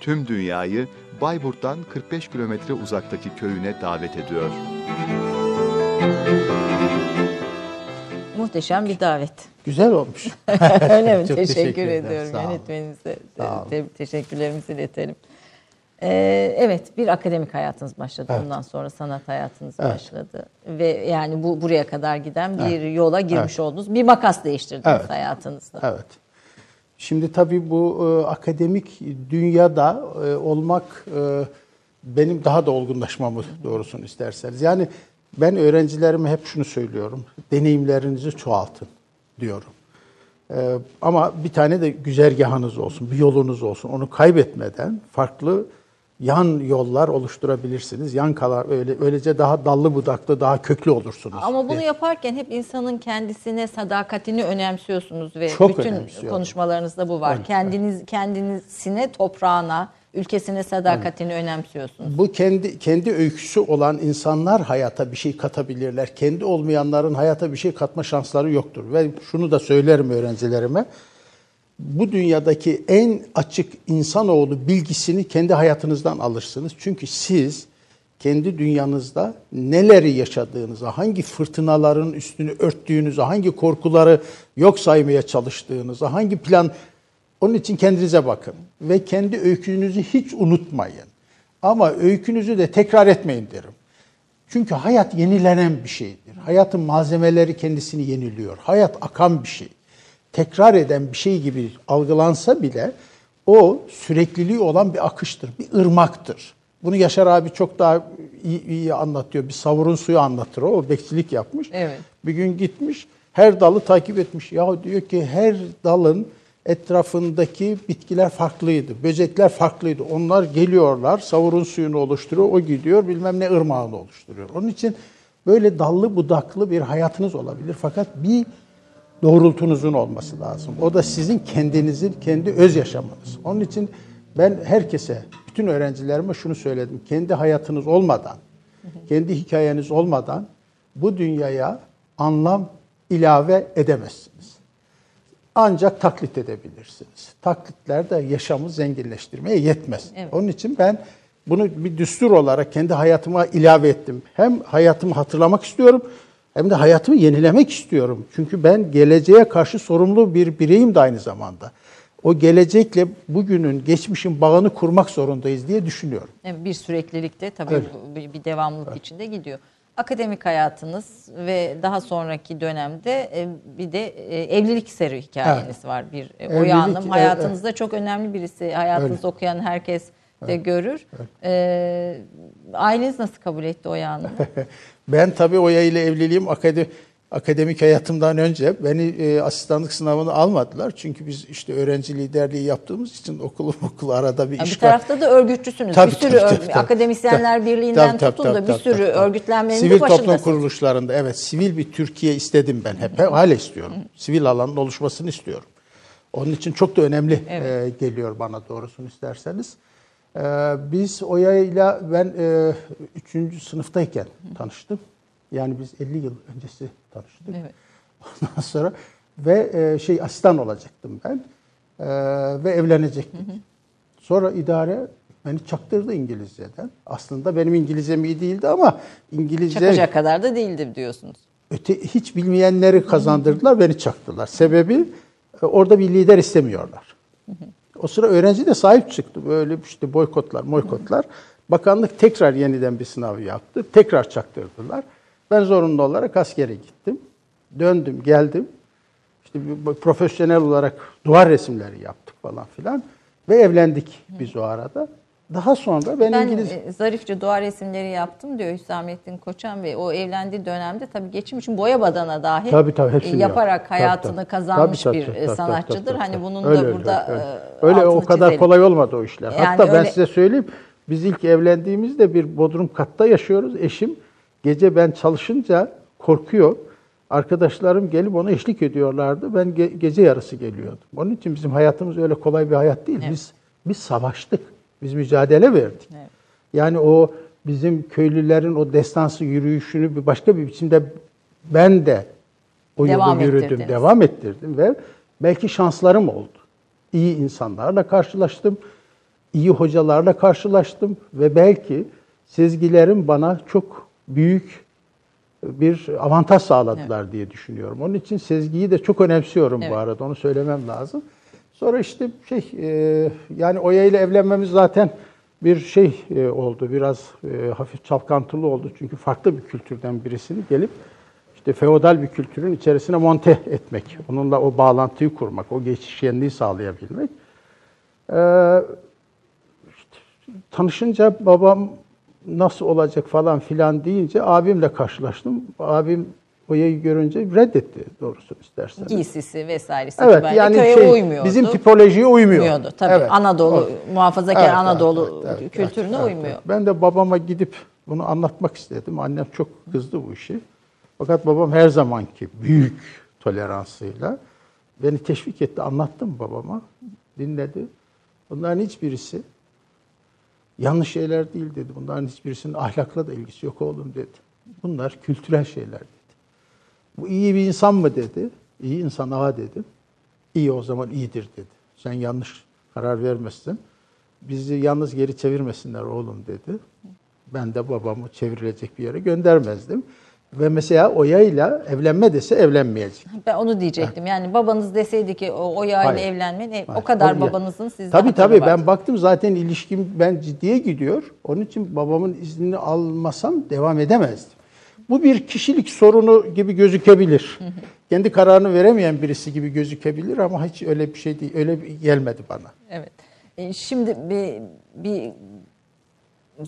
Speaker 7: Tüm dünyayı Bayburt'tan 45 kilometre uzaktaki köyüne davet ediyor.
Speaker 3: Muhteşem bir davet.
Speaker 2: Güzel olmuş.
Speaker 3: Öyle mi?
Speaker 2: Çok
Speaker 3: teşekkür,
Speaker 2: teşekkür
Speaker 3: ediyorum yönetmenimize. Te- teşekkürlerimizi iletelim. Ee, evet bir akademik hayatınız başladı.
Speaker 2: Evet.
Speaker 3: Ondan sonra sanat hayatınız
Speaker 2: Evet.
Speaker 3: başladı. Ve yani bu buraya kadar giden bir yola girmiş
Speaker 2: Evet.
Speaker 3: oldunuz. Bir makas değiştirdiniz
Speaker 2: Evet.
Speaker 3: hayatınızda.
Speaker 2: Evet. Şimdi tabii bu e, akademik dünyada e, olmak e, benim daha da olgunlaşmamı doğrusunu isterseniz. Yani ben öğrencilerime hep şunu söylüyorum. Deneyimlerinizi çoğaltın diyorum. E, ama bir tane de güzergahınız olsun, bir yolunuz olsun. Onu kaybetmeden farklı yan yollar oluşturabilirsiniz. Yan kalar öyle öylece daha dallı budaklı, daha köklü olursunuz.
Speaker 3: Ama bunu
Speaker 2: diye.
Speaker 3: yaparken hep insanın kendisine sadakatini önemsiyorsunuz ve
Speaker 2: Çok
Speaker 3: bütün konuşmalarınızda bu var.
Speaker 2: Evet,
Speaker 3: Kendiniz kendisine, toprağına, ülkesine sadakatini önemsiyorsunuz.
Speaker 2: Bu kendi kendi öyküsü olan insanlar hayata bir şey katabilirler. Kendi olmayanların hayata bir şey katma şansları yoktur. Ve şunu da söylerim öğrencilerime. Bu dünyadaki en açık insanoğlu bilgisini kendi hayatınızdan alırsınız. Çünkü siz kendi dünyanızda neleri yaşadığınızı, hangi fırtınaların üstünü örttüğünüzü, hangi korkuları yok saymaya çalıştığınızı, hangi plan onun için kendinize bakın ve kendi öykünüzü hiç unutmayın. Ama öykünüzü de tekrar etmeyin derim. Çünkü hayat yenilenen bir şeydir. Hayatın malzemeleri kendisini yeniliyor. Hayat akan bir şey. Tekrar eden bir şey gibi algılansa bile o sürekliliği olan bir akıştır, bir ırmaktır. Bunu Yaşar abi çok daha iyi, iyi anlatıyor. Bir savurun suyu anlatır o. O bekçilik yapmış.
Speaker 3: Evet.
Speaker 2: Bir gün gitmiş, her dalı takip etmiş. Ya diyor ki her dalın etrafındaki bitkiler farklıydı. Böcekler farklıydı. Onlar geliyorlar, savurun suyunu oluşturuyor. O gidiyor, bilmem ne ırmağını oluşturuyor. Onun için böyle dallı budaklı bir hayatınız olabilir. Fakat bir doğrultunuzun olması lazım. O da sizin kendinizin, kendi öz yaşamınız. Onun için ben herkese, bütün öğrencilerime şunu söyledim. Kendi hayatınız olmadan, kendi hikayeniz olmadan bu dünyaya anlam ilave edemezsiniz. Ancak taklit edebilirsiniz. Taklitler de yaşamı zenginleştirmeye yetmez.
Speaker 3: Evet.
Speaker 2: Onun için ben bunu bir düstur olarak kendi hayatıma ilave ettim. Hem hayatımı hatırlamak istiyorum hem de hayatımı yenilemek istiyorum. Çünkü ben geleceğe karşı sorumlu bir bireyim de aynı zamanda. O gelecekle bugünün, geçmişin bağını kurmak zorundayız diye düşünüyorum.
Speaker 3: Bir süreklilikte tabii
Speaker 2: Evet.
Speaker 3: bu- bir, devamlılık içinde gidiyor. Akademik hayatınız ve daha sonraki dönemde e, bir de e, evlilik seri hikayeniz var. Bir e,
Speaker 2: Evlilik,
Speaker 3: Oya Hanım
Speaker 2: evet,
Speaker 3: hayatınızda çok önemli birisi. Hayatınızı
Speaker 2: Öyle.
Speaker 3: okuyan herkes de görür. E, aileniz nasıl kabul etti Oya Hanım'ı?
Speaker 2: Ben tabii Oya ile evliliğim akademi, akademik hayatımdan önce beni e, asistanlık sınavını almadılar. Çünkü biz işte öğrenci liderliği yaptığımız için okulu okulu arada bir iş
Speaker 3: bir tarafta da örgütçüsünüz.
Speaker 2: Tabii,
Speaker 3: bir sürü
Speaker 2: tabii,
Speaker 3: ör-
Speaker 2: tabii,
Speaker 3: akademisyenler
Speaker 2: Tabii,
Speaker 3: birliğinden
Speaker 2: tabii,
Speaker 3: tutun
Speaker 2: tabii,
Speaker 3: da bir
Speaker 2: tabii,
Speaker 3: sürü
Speaker 2: tabii,
Speaker 3: örgütlenmenin
Speaker 2: Sivil
Speaker 3: de
Speaker 2: toplum
Speaker 3: başındasınız.
Speaker 2: kuruluşlarında evet sivil bir Türkiye istedim ben hep. Hala istiyorum. Sivil alanın oluşmasını istiyorum. Onun için çok da önemli
Speaker 3: Evet.
Speaker 2: e, geliyor bana doğrusunu isterseniz. E, biz Oya ile ben e, 3. sınıftayken tanıştım. Yani biz 50 yıl öncesi tanıştık.
Speaker 3: Evet.
Speaker 2: Ondan sonra ve e, şey asistan olacaktım ben E, ve evlenecektik. Sonra idare beni çaktırdı İngilizceden. Aslında benim İngilizcem iyi değildi ama İngilizce
Speaker 3: Çakacak kadar da değildi diyorsunuz.
Speaker 2: öte, hiç bilmeyenleri kazandırdılar, beni çaktılar. Sebebi e, orada bir lider istemiyorlar. O sıra öğrenci de sahip çıktı. Böyle işte boykotlar, boykotlar. Bakanlık tekrar yeniden bir sınav yaptı. Tekrar çaktırdılar. Ben zorunlu olarak askere gittim. Döndüm, geldim. İşte profesyonel olarak duvar resimleri yaptık falan filan. Ve evlendik biz o arada. Daha sonra ben,
Speaker 3: Ben
Speaker 2: İngiliz...
Speaker 3: e, zarifçe doğa resimleri yaptım diyor Hüsamettin Koçan ve o evlendiği dönemde tabii geçim için boya badana dahi
Speaker 2: Tabii, tabii, hepsini
Speaker 3: e, yaparak.
Speaker 2: Tabii,
Speaker 3: hayatını
Speaker 2: tabii.
Speaker 3: kazanmış
Speaker 2: Tabii,
Speaker 3: bir
Speaker 2: tabii,
Speaker 3: e,
Speaker 2: tabii,
Speaker 3: sanatçıdır.
Speaker 2: tabii,
Speaker 3: Hani
Speaker 2: tabii.
Speaker 3: bunun
Speaker 2: Öyle,
Speaker 3: da
Speaker 2: öyle,
Speaker 3: burada
Speaker 2: öyle.
Speaker 3: e,
Speaker 2: Öyle o kadar
Speaker 3: çizelim.
Speaker 2: kolay olmadı o işler.
Speaker 3: Yani
Speaker 2: Hatta ben
Speaker 3: öyle-
Speaker 2: size söyleyeyim. Biz ilk evlendiğimizde bir bodrum katta yaşıyoruz. Eşim gece ben çalışınca korkuyor. Arkadaşlarım gelip ona eşlik ediyorlardı. Ben ge- gece yarısı geliyordum. Onun için bizim hayatımız öyle kolay bir hayat değil. Biz biz savaştık. Biz mücadele verdik.
Speaker 3: Evet.
Speaker 2: Yani o bizim köylülerin o destansı yürüyüşünü bir başka bir biçimde ben de o
Speaker 3: Devam
Speaker 2: yolu yürüdüm, devam ettirdim ve belki şanslarım oldu. İyi insanlarla karşılaştım, iyi hocalarla karşılaştım ve belki sezgilerim bana çok büyük bir avantaj sağladılar diye düşünüyorum. Onun için sezgiyi de çok önemsiyorum
Speaker 3: Evet.
Speaker 2: bu arada. Onu söylemem lazım. Sonra işte şey e, yani Oya ile evlenmemiz zaten bir şey e, oldu. Biraz e, hafif çalkantılı oldu. Çünkü farklı bir kültürden birisini gelip işte feodal bir kültürün içerisine monte etmek. Onunla o bağlantıyı kurmak, o geçişkenliği sağlayabilmek. Ee, işte tanışınca babam nasıl olacak falan filan deyince abimle karşılaştım. Abim Oya'yı görünce reddetti doğrusunu isterseniz.
Speaker 3: giysisi vesairesi
Speaker 2: Evet
Speaker 3: itibariyle
Speaker 2: yani
Speaker 3: köye
Speaker 2: şey,
Speaker 3: uymuyordu.
Speaker 2: bizim tipolojiye uymuyor.
Speaker 3: uymuyordu. Tabii
Speaker 2: Evet.
Speaker 3: Anadolu,
Speaker 2: O-
Speaker 3: muhafazakar
Speaker 2: Evet,
Speaker 3: Anadolu
Speaker 2: evet, evet,
Speaker 3: kültürüne
Speaker 2: evet,
Speaker 3: uymuyor.
Speaker 2: evet. Ben de babama gidip bunu anlatmak istedim. Annem çok kızdı bu işi. Fakat babam her zamanki büyük toleransıyla beni teşvik etti. Anlattım babama. Dinledi. Bunların hiçbirisi Yanlış şeyler değil dedi. Bunların hiçbirisinin ahlakla da ilgisi yok oğlum dedi. Bunlar kültürel şeyler. Bu iyi bir insan mı dedi. İyi insan ağa dedim. İyi o zaman iyidir dedi. Sen yanlış karar vermezsin. Bizi yalnız geri çevirmesinler oğlum dedi. Ben de babamı çevrilecek bir yere göndermezdim. Ve mesela Oya'yla evlenme dese evlenmeyecek.
Speaker 3: Ben onu diyecektim. Yani babanız deseydi ki o, o yağıyla
Speaker 2: Hayır.
Speaker 3: evlenmeyin. e, o
Speaker 2: Hayır.
Speaker 3: kadar
Speaker 2: Tabii.
Speaker 3: babanızın sizde
Speaker 2: Tabii tabii
Speaker 3: var.
Speaker 2: ben baktım zaten ilişkim ben ciddiye gidiyor. Onun için babamın iznini almasam devam edemezdim. Bu bir kişilik sorunu gibi gözükebilir. Kendi kararını veremeyen birisi gibi gözükebilir ama hiç öyle bir şey değil. Öyle gelmedi bana.
Speaker 3: Evet. E, Şimdi bir, bir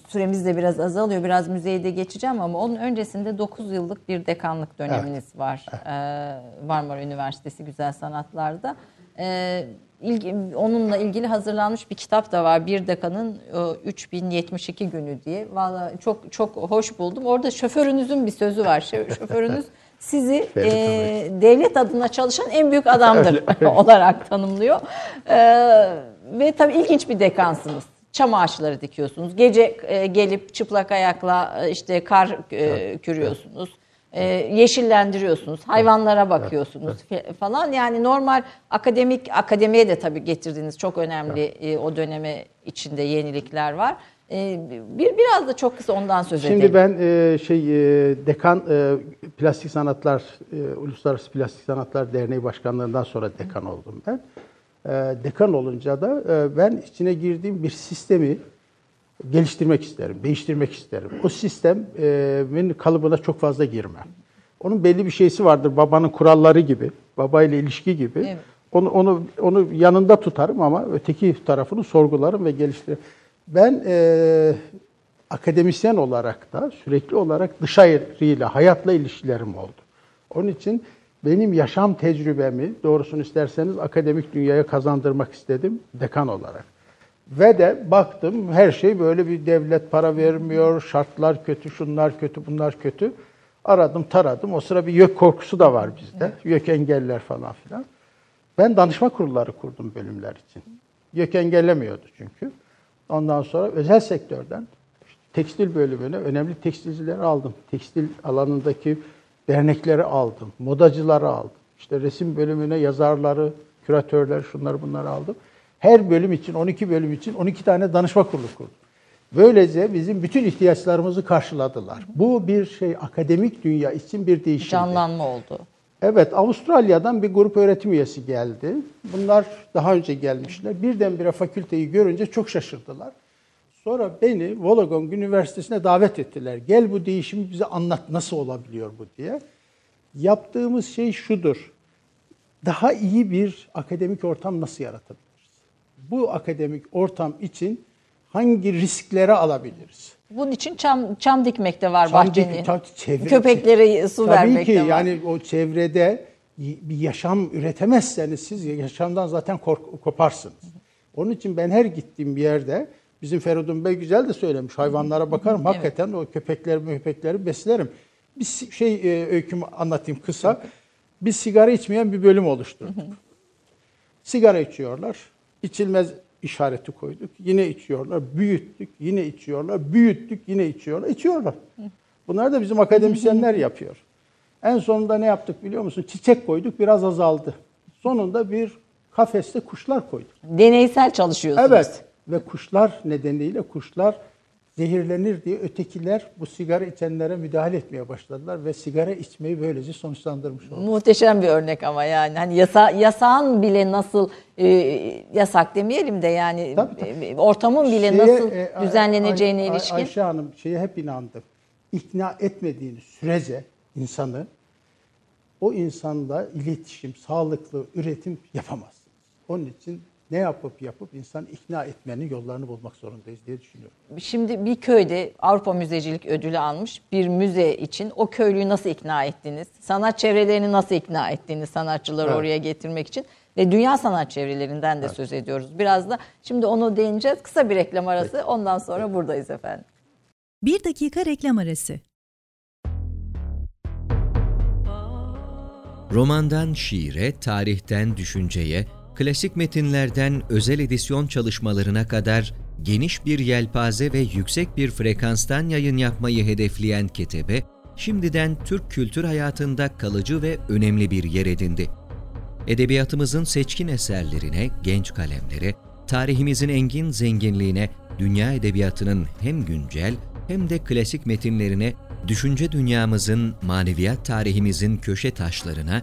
Speaker 3: süremiz de biraz azalıyor. Biraz müzeyde geçeceğim ama onun öncesinde 9 yıllık bir dekanlık döneminiz var. Ee, Marmara Üniversitesi Güzel Sanatlar'da. Ee, ilgi, onunla ilgili hazırlanmış bir kitap da var. Bir dekanın e, 3072 günü diye. Vallahi çok çok hoş buldum. Orada şoförünüzün bir sözü var. Şoförünüz sizi e, devlet adına çalışan en büyük adamdır olarak tanımlıyor. Ee, ve tabii ilginç bir dekansınız. Çam ağaçları dikiyorsunuz. Gece e, gelip çıplak ayakla e, işte kar e, kürüyorsunuz. E, yeşillendiriyorsunuz. Hayvanlara bakıyorsunuz falan. Yani normal akademik akademiye de tabii getirdiğiniz çok önemli e, o döneme içinde yenilikler var. E, bir biraz da çok kısa ondan söz edelim.
Speaker 2: Şimdi ben e, şey e, dekan e, plastik sanatlar e, Uluslararası Plastik Sanatlar Derneği Başkanlığından sonra dekan oldum ben. E, dekan olunca da e, ben içine girdiğim bir sistemi geliştirmek isterim, değiştirmek isterim. O sistemin kalıbına çok fazla girmem. Onun belli bir şeysi vardır babanın kuralları gibi, babayla ilişki gibi.
Speaker 3: Evet.
Speaker 2: Onu onu onu yanında tutarım ama öteki tarafını sorgularım ve geliştiririm. Ben e, akademisyen olarak da sürekli olarak dışarıyla, hayatla ilişkilerim oldu. Onun için benim yaşam tecrübemi doğrusunu isterseniz akademik dünyaya kazandırmak istedim dekan olarak. Ve de baktım her şey böyle bir devlet para vermiyor, şartlar kötü, şunlar kötü, bunlar kötü. Aradım, taradım. O sıra bir YÖK korkusu da var bizde. YÖK engeller falan filan. Ben danışma kurulları kurdum bölümler için. YÖK engellemiyordu çünkü. Ondan sonra özel sektörden tekstil bölümüne önemli tekstilcileri aldım. Tekstil alanındaki dernekleri aldım. Modacıları aldım. İşte resim bölümüne yazarları, küratörler, şunları bunları aldım. Her bölüm için, 12 bölüm için 12 tane danışma kurulu kurdum. Böylece bizim bütün ihtiyaçlarımızı karşıladılar. Bu bir şey akademik dünya için bir değişimdi.
Speaker 3: Canlanma oldu.
Speaker 2: Evet, Avustralya'dan bir grup öğretim üyesi geldi. Bunlar daha önce gelmişler. Birdenbire fakülteyi görünce çok şaşırdılar. Sonra beni Wollongong Üniversitesi'ne davet ettiler. Gel bu değişimi bize anlat, nasıl olabiliyor bu diye. Yaptığımız şey şudur. Daha iyi bir akademik ortam nasıl yaratabiliriz? Bu akademik ortam için hangi riskleri alabiliriz?
Speaker 3: Bunun için çam çam dikmek de var
Speaker 2: Çam
Speaker 3: bahçenin.
Speaker 2: çam- çevre-
Speaker 3: Köpeklere su
Speaker 2: Tabii
Speaker 3: vermek
Speaker 2: ki
Speaker 3: de var.
Speaker 2: yani o çevrede bir yaşam üretemezseniz siz yaşamdan zaten kork- koparsınız. Onun için ben her gittiğim bir yerde bizim Feridun Bey güzel de söylemiş. Hayvanlara bakarım. Hakikaten o köpekleri köpekleri beslerim. Bir şey e, öykümü anlatayım kısa. Biz sigara içmeyen bir bölüm oluşturduk. Sigara içiyorlar. İçilmez işareti koyduk. Yine içiyorlar. Büyüttük. Yine içiyorlar. Büyüttük. Yine içiyorlar. İçiyorlar. Bunlar da bizim akademisyenler yapıyor. En sonunda ne yaptık biliyor musun? Çiçek koyduk. Biraz azaldı. Sonunda bir kafeste kuşlar koyduk.
Speaker 3: Deneysel çalışıyorsunuz.
Speaker 2: Evet. Ve kuşlar nedeniyle kuşlar zehirlenir diye ötekiler bu sigara içenlere müdahale etmeye başladılar ve sigara içmeyi böylece sonuçlandırmış oldu.
Speaker 3: Muhteşem bir örnek ama yani hani yasa yasağın bile nasıl e, yasak demeyelim de yani
Speaker 2: Tabii, tabii.
Speaker 3: e, ortamın bile
Speaker 2: Şeye,
Speaker 3: nasıl
Speaker 2: e,
Speaker 3: düzenleneceğine
Speaker 2: Ay- Ay-
Speaker 3: ilişkin.
Speaker 2: Ayşe Hanım şeye hep inandım. İkna etmediğiniz sürece insanı o insanla iletişim, sağlıklı üretim yapamazsınız. Onun için ne yapıp yapıp insan ikna etmenin yollarını bulmak zorundayız diye düşünüyorum.
Speaker 3: Şimdi bir köyde Avrupa Müzecilik Ödülü almış bir müze için o köylüyü nasıl ikna ettiniz? Sanat çevrelerini nasıl ikna ettiniz sanatçıları
Speaker 2: Evet.
Speaker 3: oraya getirmek için? Ve dünya sanat çevrelerinden de söz ediyoruz. Biraz da şimdi onu değineceğiz. Kısa bir reklam arası ondan sonra buradayız efendim.
Speaker 5: Bir dakika reklam arası.
Speaker 6: Romandan şiire, tarihten düşünceye, klasik metinlerden özel edisyon çalışmalarına kadar geniş bir yelpaze ve yüksek bir frekanstan yayın yapmayı hedefleyen Ketebe, şimdiden Türk kültür hayatında kalıcı ve önemli bir yer edindi. Edebiyatımızın seçkin eserlerine, genç kalemlere, tarihimizin engin zenginliğine, dünya edebiyatının hem güncel hem de klasik metinlerine, düşünce dünyamızın, maneviyat tarihimizin köşe taşlarına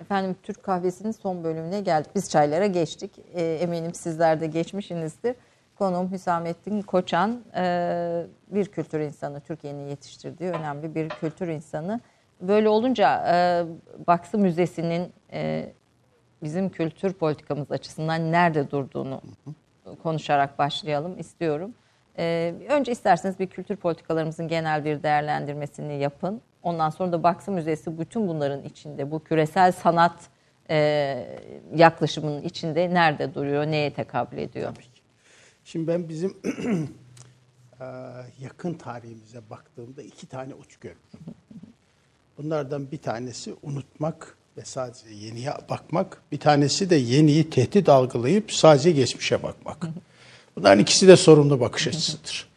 Speaker 3: Efendim Türk kahvesinin son bölümüne geldik. Biz çaylara geçtik. E, eminim sizler de geçmişsinizdir. Konuğum Hüsamettin Koçan e, bir kültür insanı. Türkiye'nin yetiştirdiği önemli bir kültür insanı. Böyle olunca e, Baksı Müzesi'nin e, bizim kültür politikamız açısından nerede durduğunu konuşarak başlayalım istiyorum. E, önce isterseniz bir kültür politikalarımızın genel bir değerlendirmesini yapın. Ondan sonra da Baksı Müzesi bütün bunların içinde bu küresel sanat e, yaklaşımının içinde nerede duruyor, neye tekabül ediyor?
Speaker 2: Şimdi ben bizim eee, yakın tarihimize baktığımda iki tane uç görüyorum. Bunlardan bir tanesi unutmak ve sadece yeniye bakmak. Bir tanesi de yeniyi tehdit algılayıp sadece geçmişe bakmak. Bunların ikisi de sorumlu bakış açısıdır.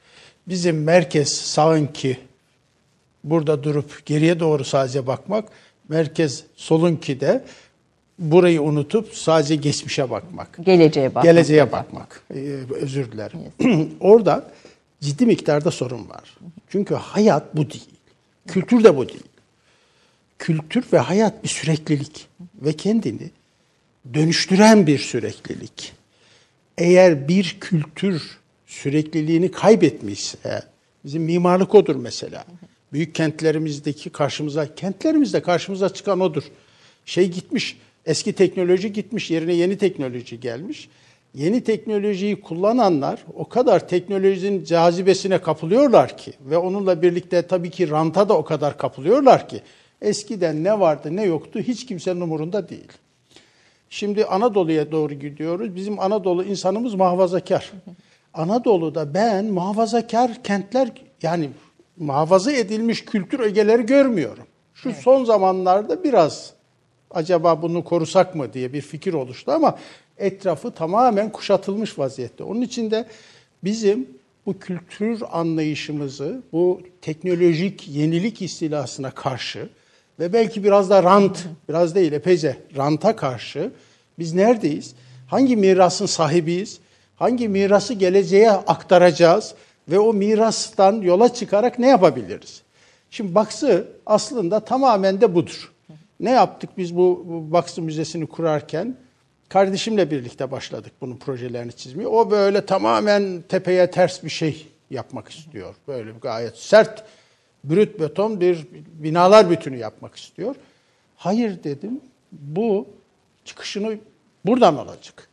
Speaker 2: Bizim merkez sağınki burada durup geriye doğru sadece bakmak, merkez solunki de burayı unutup sadece geçmişe bakmak.
Speaker 3: Geleceğe bakmak.
Speaker 2: Geleceğe bakmak. Ee, özür dilerim. Orada ciddi miktarda sorun var. Çünkü hayat bu değil. Kültür de bu değil. Kültür ve hayat bir süreklilik ve kendini dönüştüren bir süreklilik. Eğer bir kültür sürekliliğini kaybetmişse, bizim mimarlık odur mesela. Büyük kentlerimizdeki karşımıza, kentlerimizde karşımıza çıkan odur. Şey gitmiş, eski teknoloji gitmiş, yerine yeni teknoloji gelmiş. Yeni teknolojiyi kullananlar o kadar teknolojinin cazibesine kapılıyorlar ki ve onunla birlikte tabii ki ranta da o kadar kapılıyorlar ki eskiden ne vardı ne yoktu hiç kimsenin umurunda değil. Şimdi Anadolu'ya doğru gidiyoruz. Bizim Anadolu insanımız muhafazakar. Anadolu'da ben muhafazakar kentler yani muhafaza edilmiş kültür ögeleri görmüyorum. Şu son zamanlarda biraz acaba bunu korusak mı diye bir fikir oluştu ama etrafı tamamen kuşatılmış vaziyette. Onun için de bizim bu kültür anlayışımızı bu teknolojik yenilik istilasına karşı ve belki biraz da rant, biraz değil epeyce ranta karşı biz neredeyiz? Hangi mirasın sahibiyiz? Hangi mirası geleceğe aktaracağız? Ve o mirastan yola çıkarak ne yapabiliriz? Şimdi Baksı aslında tamamen de budur. Ne yaptık biz bu, bu Baksı Müzesi'ni kurarken? Kardeşimle birlikte başladık bunun projelerini çizmeye. O böyle tamamen tepeye ters bir şey yapmak istiyor. Böyle gayet sert, brüt beton bir binalar bütünü yapmak istiyor. Hayır dedim, bu çıkışını buradan alacak.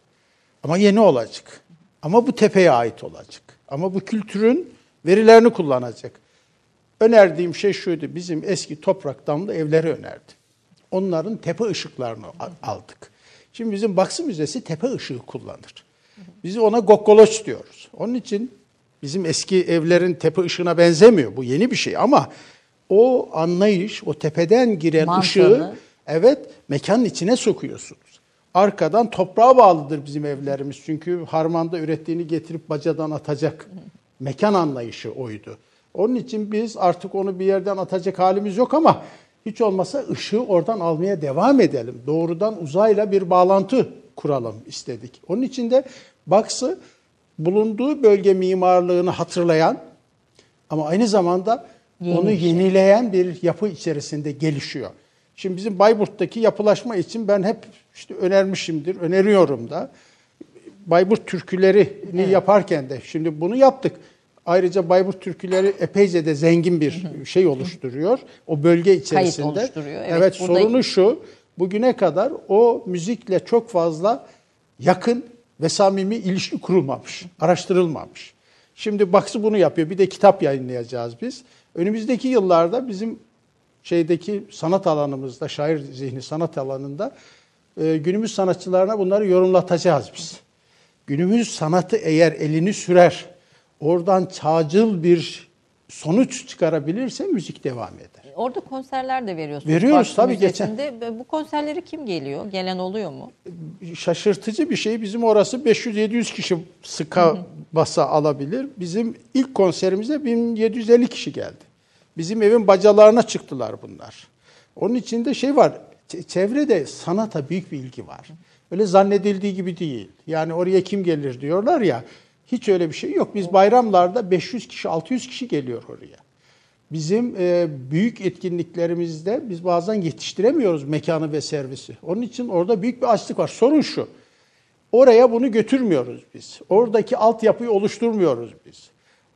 Speaker 2: Ama yeni olacak. Ama bu tepeye ait olacak. Ama bu kültürün verilerini kullanacak. Önerdiğim şey şuydu, bizim eski toprak damlı evleri önerdi. Onların tepe ışıklarını aldık. Şimdi bizim Baksı Müzesi tepe ışığı kullanır. Biz ona gokkoloç diyoruz. Onun için bizim eski evlerin tepe ışığına benzemiyor. Bu yeni bir şey ama o anlayış, o tepeden giren
Speaker 3: Mantığı.
Speaker 2: ışığı evet mekanın içine sokuyorsunuz. Arkadan toprağa bağlıdır bizim evlerimiz. Çünkü harmanda ürettiğini getirip bacadan atacak mekan anlayışı oydu. Onun için biz artık onu bir yerden atacak halimiz yok ama hiç olmasa ışığı oradan almaya devam edelim. Doğrudan uzayla bir bağlantı kuralım istedik. Onun için de Baksı bulunduğu bölge mimarlığını hatırlayan ama aynı zamanda
Speaker 3: Yeni
Speaker 2: onu yenileyen bir yapı içerisinde gelişiyor. Şimdi bizim Bayburt'taki yapılaşma için ben hep işte önermişimdir, öneriyorum da. Bayburt türkülerini yaparken de şimdi bunu yaptık. Ayrıca Bayburt türküleri epeyce de zengin bir şey oluşturuyor. O bölge içerisinde.
Speaker 3: oluşturuyor, evet.
Speaker 2: Evet, sorunu şu. Bugüne kadar o müzikle çok fazla yakın ve samimi ilişki kurulmamış, araştırılmamış. Şimdi Baksı bunu yapıyor. Bir de kitap yayınlayacağız biz. Önümüzdeki yıllarda bizim şeydeki sanat alanımızda, şair zihni sanat alanında e, günümüz sanatçılarına bunları yorumlatacağız biz. Günümüz sanatı eğer elini sürer, oradan çağcıl bir sonuç çıkarabilirse müzik devam eder.
Speaker 3: Orada konserler de veriyorsunuz.
Speaker 2: Veriyoruz,
Speaker 3: Vakfı
Speaker 2: tabii,
Speaker 3: Müzesi'nde. Bu konserlere kim geliyor? Gelen oluyor mu?
Speaker 2: şaşırtıcı bir şey. Bizim orası 500-700 kişi sıka basa alabilir. Bizim ilk konserimize 1750 kişi geldi. Bizim evin bacalarına çıktılar bunlar. Onun içinde şey var. Çevrede sanata büyük bir ilgi var. Öyle zannedildiği gibi değil. Yani oraya kim gelir diyorlar ya. Hiç öyle bir şey yok. Biz bayramlarda 500 kişi, 600 kişi geliyor oraya. Bizim e, büyük etkinliklerimizde biz bazen yetiştiremiyoruz mekanı ve servisi. Onun için orada büyük bir açlık var. Sorun şu. Oraya bunu götürmüyoruz biz. Oradaki altyapıyı oluşturmuyoruz biz.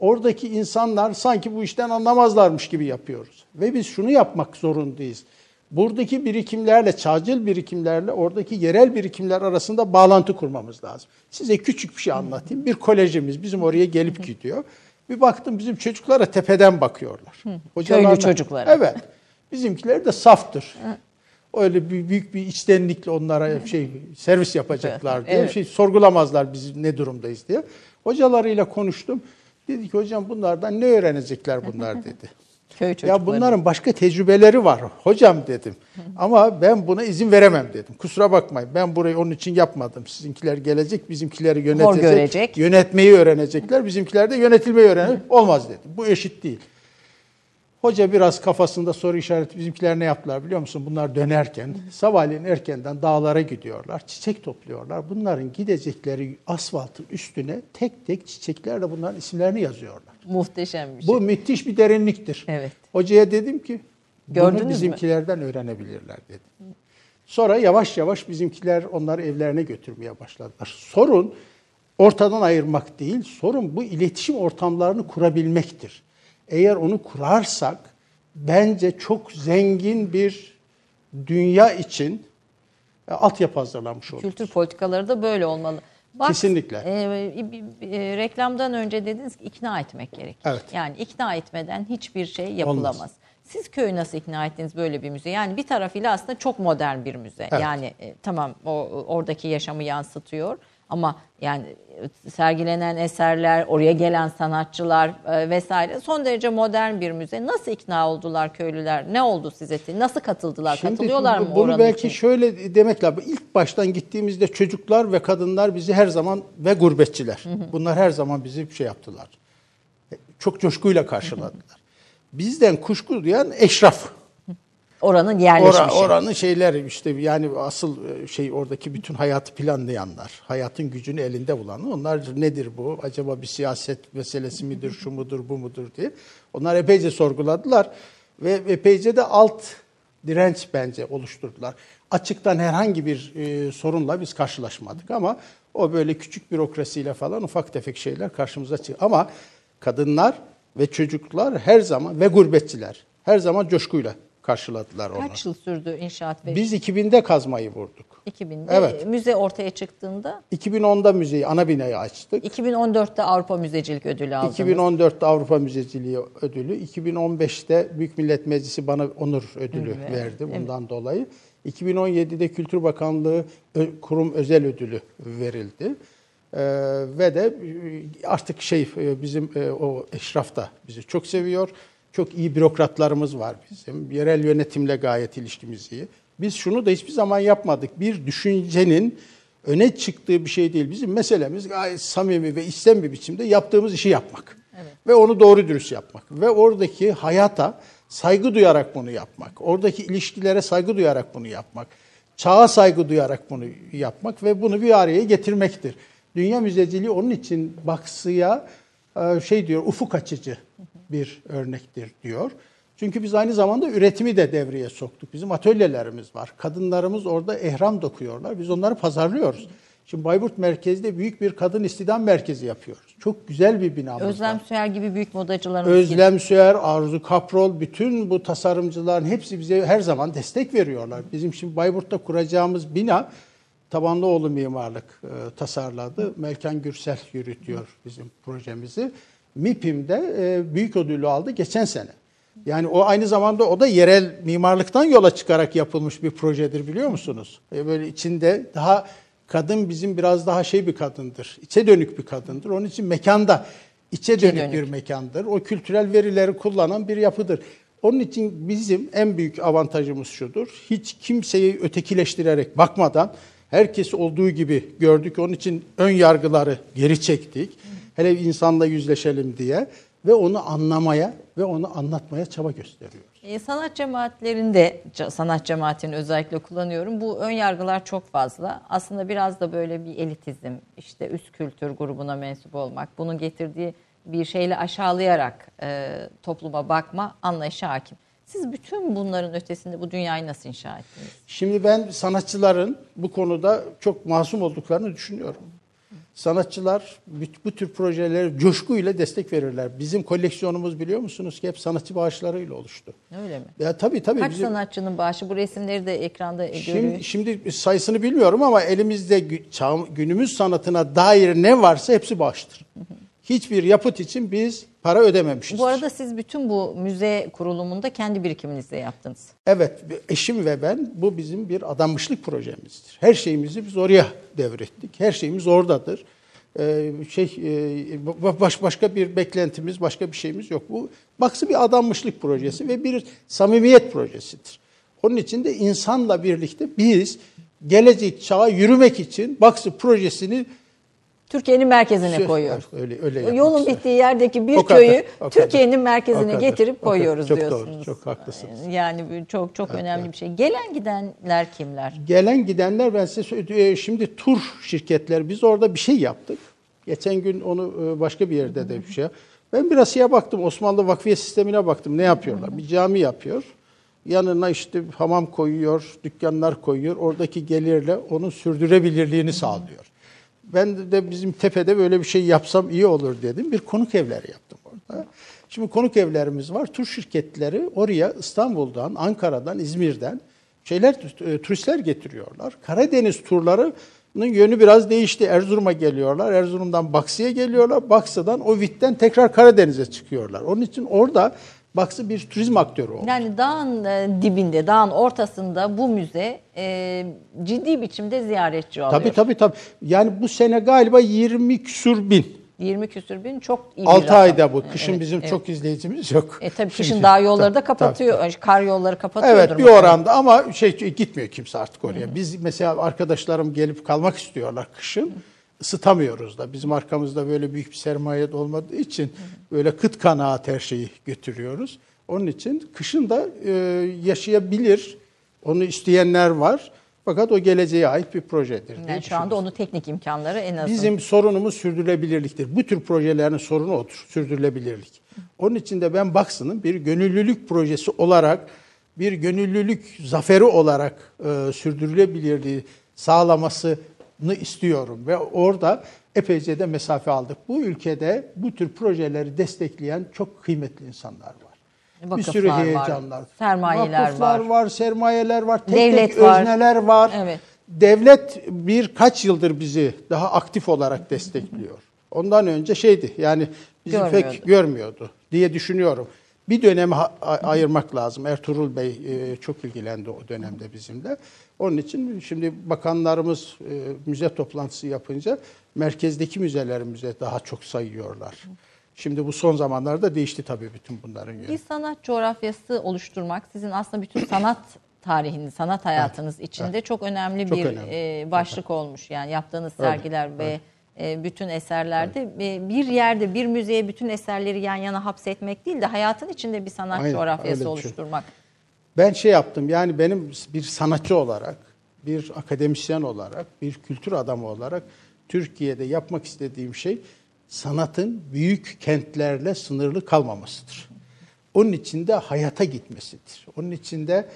Speaker 2: Oradaki insanlar sanki bu işten anlamazlarmış gibi yapıyoruz. Ve biz şunu yapmak zorundayız. Buradaki birikimlerle, çağcıl birikimlerle oradaki yerel birikimler arasında bağlantı kurmamız lazım. Size küçük bir şey anlatayım. Bir kolejimiz bizim oraya gelip gidiyor. Bir baktım bizim çocuklara tepeden bakıyorlar. Hocalarla-
Speaker 3: çocuklara.
Speaker 2: Evet. Bizimkiler de saftır. Öyle bir büyük bir içtenlikle onlara şey servis yapacaklar diye
Speaker 3: Evet.
Speaker 2: şey sorgulamazlar biz ne durumdayız diye. Hocalarıyla konuştum. Dedi ki hocam bunlardan ne öğrenecekler bunlar dedi.
Speaker 3: Köy
Speaker 2: Ya bunların başka tecrübeleri var hocam dedim. Ama ben buna izin veremem dedim. Kusura bakmayın ben burayı onun için yapmadım. Sizinkiler gelecek bizimkileri yönetecek. Yönetmeyi öğrenecekler. Bizimkiler de yönetilmeyi öğrenecek. Olmaz dedim. Bu eşit değil. Hoca biraz kafasında soru işareti bizimkiler ne yaptılar biliyor musun? Bunlar dönerken sabahleyin erkenden dağlara gidiyorlar. Çiçek topluyorlar. Bunların gidecekleri asfaltın üstüne tek tek çiçeklerle bunların isimlerini yazıyorlar.
Speaker 3: Muhteşem bir şey.
Speaker 2: Bu müthiş bir derinliktir.
Speaker 3: Evet.
Speaker 2: Hocaya dedim ki
Speaker 3: Gördünüz
Speaker 2: bunu bizimkilerden öğrenebilirler dedim. Sonra yavaş yavaş bizimkiler onları evlerine götürmeye başladılar. Sorun ortadan ayırmak değil, sorun bu iletişim ortamlarını kurabilmektir. Eğer onu kurarsak bence çok zengin bir dünya için e, altyapı hazırlanmış oluruz.
Speaker 3: Kültür politikaları da böyle olmalı.
Speaker 2: Kesinlikle.
Speaker 3: e, bir- e, reklamdan önce dediniz ki ikna etmek gerekir.
Speaker 2: Evet.
Speaker 3: Yani ikna etmeden hiçbir şey yapılamaz.
Speaker 2: Olmaz.
Speaker 3: Siz köyü nasıl ikna ettiniz böyle bir müze? Yani bir tarafıyla aslında çok modern bir müze.
Speaker 2: Evet.
Speaker 3: Yani e, tamam o oradaki yaşamı yansıtıyor ama yani e, sergilenen eserler, oraya gelen sanatçılar e, vesaire son derece modern bir müze. Nasıl ikna oldular köylüler? Ne oldu size? Nasıl katıldılar?
Speaker 2: Şimdi
Speaker 3: Katılıyorlar
Speaker 2: bu-
Speaker 3: mı
Speaker 2: Bunu belki
Speaker 3: için?
Speaker 2: şöyle demek lazım. İlk baştan gittiğimizde çocuklar ve kadınlar bizi her zaman ve gurbetçiler. Bunlar her zaman bizi şey yaptılar. Çok coşkuyla karşıladılar. Bizden kuşku duyan eşraf.
Speaker 3: Oranın yerleşmişi.
Speaker 2: Ora, oranın şeyler işte yani asıl e, şey oradaki bütün hayatı planlayanlar, hayatın gücünü elinde bulan onlar nedir bu? Acaba bir siyaset meselesi midir, şu mudur, bu mudur diye. Onlar epeyce sorguladılar ve epeyce de alt direnç bence oluşturdular. Açıktan herhangi bir e, sorunla biz karşılaşmadık ama o böyle küçük bürokrasiyle falan ufak tefek şeyler karşımıza çıktı. Ama kadınlar ve çocuklar her zaman ve gurbetçiler her zaman coşkuyla karşıladılar onu.
Speaker 3: Kaç yıl sürdü inşaat ve
Speaker 2: Biz 2000'de kazmayı vurduk.
Speaker 3: 2000'de
Speaker 2: Evet.
Speaker 3: müze ortaya çıktığında
Speaker 2: 2010'da müzeyi, ana binayı açtık.
Speaker 3: 2014'te Avrupa Müzecilik Ödülü aldınız.
Speaker 2: 2014'te Avrupa Müzeciliği ödülü, 2015'te Büyük Millet Meclisi bana onur ödülü
Speaker 3: Evet,
Speaker 2: verdi bundan dolayı. 2017'de Kültür Bakanlığı kurum özel ödülü verildi. Ee, ve de e, artık şey e, bizim e, o eşraf da bizi çok seviyor. Çok iyi bürokratlarımız var bizim. Yerel yönetimle gayet ilişkimiz iyi. Biz şunu da hiçbir zaman yapmadık. Bir düşüncenin öne çıktığı bir şey değil. Bizim meselemiz gayet samimi ve içten bir biçimde yaptığımız işi yapmak. Ve onu doğru dürüst yapmak. Ve oradaki hayata saygı duyarak bunu yapmak. Oradaki ilişkilere saygı duyarak bunu yapmak. Çağa saygı duyarak bunu yapmak ve bunu bir araya getirmektir. Dünya müzeciliği onun için Baksı'ya e, şey diyor ufuk açıcı bir örnektir diyor. Çünkü biz aynı zamanda üretimi de devreye soktuk. Bizim atölyelerimiz var. Kadınlarımız orada ehram dokuyorlar. Biz onları pazarlıyoruz. Şimdi Bayburt merkezde büyük bir kadın istihdam merkezi yapıyoruz. Çok güzel bir binamız
Speaker 3: Özlem
Speaker 2: var.
Speaker 3: Süer gibi büyük modacılarımız
Speaker 2: Özlem Süer, Arzu Kaprol, bütün bu tasarımcıların hepsi bize her zaman destek veriyorlar. Bizim şimdi Bayburt'ta kuracağımız bina Tabanlıoğlu Mimarlık e, tasarladı. Melkan Gürsel yürütüyor bizim projemizi. MİPİM'de e, büyük ödülü aldı geçen sene. Yani o aynı zamanda o da yerel mimarlıktan yola çıkarak yapılmış bir projedir biliyor musunuz? E böyle içinde daha kadın bizim biraz daha şey bir kadındır. içe dönük bir kadındır. Onun için mekanda içe dönük,
Speaker 3: dönük.
Speaker 2: bir mekandır. O kültürel verileri kullanan bir yapıdır. Onun için bizim en büyük avantajımız şudur. Hiç kimseyi ötekileştirerek bakmadan herkesi olduğu gibi gördük. Onun için ön yargıları geri çektik. Hele insanla yüzleşelim diye ve onu anlamaya ve onu anlatmaya çaba gösteriyoruz.
Speaker 3: E, sanat cemaatlerinde, sanat cemaatini özellikle kullanıyorum. Bu ön yargılar çok fazla. Aslında biraz da böyle bir elitizm, işte üst kültür grubuna mensup olmak, bunun getirdiği bir şeyle aşağılayarak e, topluma bakma anlayışı hakim. Siz bütün bunların ötesinde bu dünyayı nasıl inşa ettiniz?
Speaker 2: Şimdi ben sanatçıların bu konuda çok masum olduklarını düşünüyorum. Sanatçılar bu, tür projelere coşkuyla destek verirler. Bizim koleksiyonumuz biliyor musunuz ki hep sanatçı bağışlarıyla oluştu.
Speaker 3: Öyle mi?
Speaker 2: Ya tabii tabii.
Speaker 3: Kaç
Speaker 2: bizim-
Speaker 3: sanatçının bağışı? Bu resimleri de ekranda görüyoruz.
Speaker 2: Şimdi, şimdi sayısını bilmiyorum ama elimizde günümüz sanatına dair ne varsa hepsi bağıştır. Hiçbir yapıt için biz para ödememişiz.
Speaker 3: Bu arada siz bütün bu müze kurulumunda kendi birikiminizle yaptınız.
Speaker 2: Evet, eşim ve ben bu bizim bir adanmışlık projemizdir. Her şeyimizi biz oraya devrettik. Her şeyimiz oradadır. Ee, şey e, ba- baş başka bir beklentimiz, başka bir şeyimiz yok. Bu baksı bir adanmışlık projesi ve bir samimiyet projesidir. Onun için de insanla birlikte biz gelecek çağa yürümek için baksı projesini
Speaker 3: Türkiye'nin merkezine
Speaker 2: Şey-
Speaker 3: koyuyor.
Speaker 2: öyle öyle
Speaker 3: Yolun bittiği yerdeki bir
Speaker 2: O kadar,
Speaker 3: köyü. Türkiye'nin merkezine
Speaker 2: kadar,
Speaker 3: getirip
Speaker 2: kadar.
Speaker 3: koyuyoruz
Speaker 2: Çok doğru,
Speaker 3: diyorsunuz.
Speaker 2: çok haklısınız.
Speaker 3: Yani çok çok önemli bir şey. Gelen gidenler kimler?
Speaker 2: Gelen gidenler ben size söyleyeyim. Şimdi tur şirketler biz orada bir şey yaptık. Geçen gün onu e, başka bir yerde de bir şey. Ben biraz şeye baktım. Osmanlı vakfiye sistemine baktım. Ne yapıyorlar? Bir cami yapıyor. Yanına işte hamam koyuyor, dükkanlar koyuyor. Oradaki gelirle onun sürdürebilirliğini sağlıyor. Ben de bizim tepede böyle bir şey yapsam iyi olur dedim. Bir konuk evleri yaptım orada. Şimdi konuk evlerimiz var. Tur şirketleri oraya İstanbul'dan, Ankara'dan, İzmir'den şeyler e, turistler getiriyorlar. Karadeniz turlarının yönü biraz değişti. Erzurum'a geliyorlar. Erzurum'dan Baksı'ya geliyorlar. Baksı'dan Ovit'ten tekrar Karadeniz'e çıkıyorlar. Onun için orada Baksı bir turizm aktörü oldu.
Speaker 3: Yani dağın e, dibinde, dağın ortasında bu müze e, ciddi biçimde ziyaretçi alıyor.
Speaker 2: Tabii tabii tabii. Yani bu sene galiba 20 küsur bin.
Speaker 3: 20 küsür bin çok iyi bir
Speaker 2: 6
Speaker 3: rakam.
Speaker 2: ayda bu. Kışın
Speaker 3: Evet,
Speaker 2: bizim
Speaker 3: evet.
Speaker 2: çok izleyicimiz yok.
Speaker 3: E tabii kışın
Speaker 2: Şimdi-
Speaker 3: dağ yolları da
Speaker 2: Tabii,
Speaker 3: kapatıyor.
Speaker 2: tabii.
Speaker 3: Kar yolları kapatıyordur.
Speaker 2: Evet bir oranda ama şey gitmiyor kimse artık oraya. Biz mesela arkadaşlarım gelip kalmak istiyorlar kışın. Isıtamıyoruz da. Bizim arkamızda böyle büyük bir sermaye olmadığı için böyle kıt kanaat her şeyi götürüyoruz. Onun için kışın da e, yaşayabilir. Onu isteyenler var. Fakat o geleceğe ait bir projedir.
Speaker 3: Yani şu anda onun teknik imkanları en azından.
Speaker 2: Bizim sorunumuz sürdürülebilirliktir. Bu tür projelerin sorunu odur, sürdürülebilirlik. Onun için de ben Baksı'nın bir gönüllülük projesi olarak, bir gönüllülük zaferi olarak e, sürdürülebilirliği sağlamasını istiyorum. Ve orada epeyce de mesafe aldık. Bu ülkede bu tür projeleri destekleyen çok kıymetli insanlar var. bir
Speaker 3: Vakıflar
Speaker 2: sürü
Speaker 3: var,
Speaker 2: heyecanlar.
Speaker 3: sermayeler
Speaker 2: Vakıflar
Speaker 3: var.
Speaker 2: var, sermayeler var, tek
Speaker 3: Devlet
Speaker 2: tek
Speaker 3: var.
Speaker 2: özneler var.
Speaker 3: Evet.
Speaker 2: Devlet birkaç yıldır bizi daha aktif olarak destekliyor. Ondan önce şeydi yani bizi pek görmüyordu diye düşünüyorum. Bir a- ayırmak lazım. Ertuğrul Bey e, çok ilgilendi o dönemde bizimle. Onun için şimdi bakanlarımız e, müze toplantısı yapınca merkezdeki müzelerimize daha çok sayıyorlar. Şimdi bu son zamanlarda değişti tabii bütün bunların yönü.
Speaker 3: Bir sanat coğrafyası oluşturmak sizin aslında bütün sanat tarihiniz, sanat hayatınız içinde çok önemli
Speaker 2: Çok
Speaker 3: bir
Speaker 2: önemli.
Speaker 3: e, başlık olmuş. Yani yaptığınız sergiler ve e, bütün eserlerde e, bir yerde bir müzeye bütün eserleri yan yana hapsetmek değil de hayatın içinde bir sanat
Speaker 2: Aynen,
Speaker 3: coğrafyası
Speaker 2: düşün.
Speaker 3: oluşturmak.
Speaker 2: Ben şey yaptım yani benim bir sanatçı olarak, bir akademisyen olarak, bir kültür adamı olarak Türkiye'de yapmak istediğim şey sanatın büyük kentlerle sınırlı kalmamasıdır. Onun içinde hayata gitmesidir. Onun içinde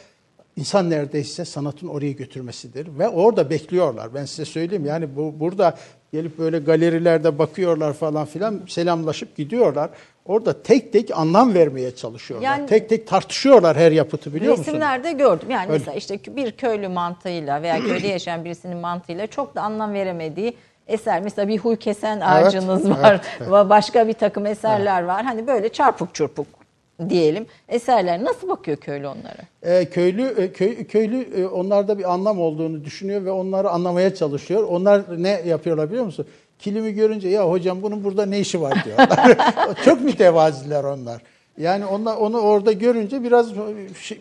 Speaker 2: insan neredeyse sanatın oraya götürmesidir ve orada bekliyorlar. Ben size söyleyeyim yani bu burada gelip böyle galerilerde bakıyorlar falan filan selamlaşıp gidiyorlar. Orada tek tek anlam vermeye çalışıyorlar.
Speaker 3: Yani-
Speaker 2: tek tek tartışıyorlar her yapıtı biliyor musunuz?
Speaker 3: Resimlerde gördüm. Yani
Speaker 2: Öyle.
Speaker 3: mesela işte bir köylü mantığıyla veya köyde yaşayan birisinin mantığıyla çok da anlam veremediği eser. Mesela bir huy kesen ağacınız
Speaker 2: evet,
Speaker 3: var.
Speaker 2: evet.
Speaker 3: ve Başka bir takım eserler var. Hani böyle çarpık çırpık diyelim eserler nasıl bakıyor köylü onlara?
Speaker 2: E, köylü e, köy, köylü e, onlarda bir anlam olduğunu düşünüyor ve onları anlamaya çalışıyor. Onlar ne yapıyorlar biliyor musun? Kilimi görünce ya hocam bunun burada ne işi var diyorlar. Çok mütevaziler onlar. Yani onlar onu orada görünce biraz şey,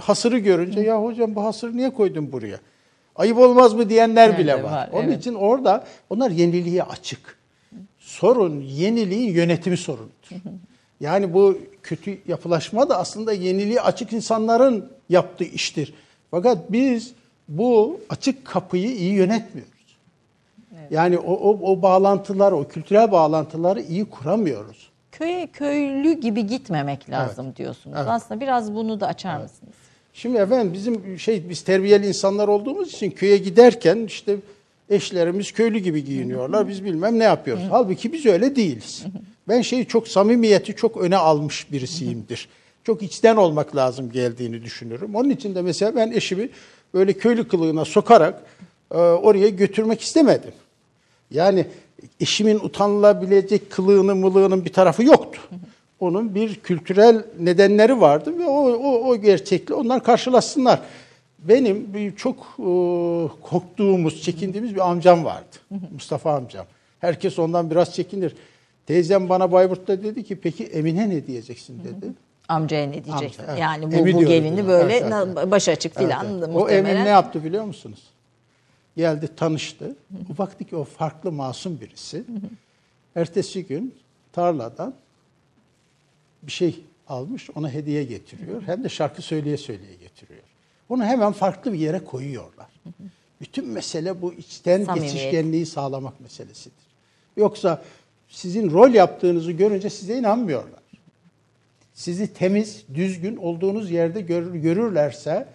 Speaker 2: hasırı görünce ya hocam bu hasırı niye koydun buraya? Ayıp olmaz mı diyenler
Speaker 3: Yani
Speaker 2: bile var.
Speaker 3: var,
Speaker 2: Onun
Speaker 3: evet.
Speaker 2: için orada onlar yeniliğe açık. Sorun yeniliğin yönetimi sorunudur. Yani bu kötü yapılaşma da aslında yeniliğe açık insanların yaptığı iştir. Fakat biz bu açık kapıyı iyi yönetmiyoruz. Yani o, o, o bağlantılar, o kültürel bağlantıları iyi kuramıyoruz.
Speaker 3: Köye köylü gibi gitmemek lazım diyorsunuz.
Speaker 2: Evet.
Speaker 3: Aslında biraz bunu da açar mısınız?
Speaker 2: Şimdi efendim bizim şey biz terbiyeli insanlar olduğumuz için köye giderken işte eşlerimiz köylü gibi giyiniyorlar. Biz bilmem ne yapıyoruz. Halbuki biz öyle değiliz. Ben şeyi çok samimiyeti çok öne almış birisiyimdir. Çok içten olmak lazım geldiğini düşünürüm. Onun için de mesela ben eşimi böyle köylü kılığına sokarak e, oraya götürmek istemedim. Yani eşimin utanılabilecek kılığının mılığının bir tarafı yoktu. Onun bir kültürel nedenleri vardı ve o, o, o gerçekle onlar karşılaşsınlar. Benim bir çok e, korktuğumuz, çekindiğimiz bir amcam vardı. Mustafa amcam. Herkes ondan biraz çekinir. Teyzem bana Bayburt'ta dedi ki peki Emine ne diyeceksin dedi.
Speaker 3: Amcaya ne diyeceksin?
Speaker 2: Amca, evet.
Speaker 3: Yani bu,
Speaker 2: Emi
Speaker 3: bu gelini
Speaker 2: biz.
Speaker 3: böyle
Speaker 2: Evet, evet,
Speaker 3: baş açık
Speaker 2: Evet,
Speaker 3: filan
Speaker 2: evet. O
Speaker 3: muhtemelen.
Speaker 2: Emin ne yaptı biliyor musunuz? Geldi tanıştı. O baktı ki o farklı masum birisi. Ertesi gün tarladan bir şey almış ona hediye getiriyor. Hem de şarkı söyleye söyleye getiriyor. Onu hemen farklı bir yere koyuyorlar. Bütün mesele bu içten
Speaker 3: Samimiyet.
Speaker 2: geçişkenliği sağlamak meselesidir. Yoksa sizin rol yaptığınızı görünce size inanmıyorlar sizi temiz, düzgün olduğunuz yerde gör- görürlerse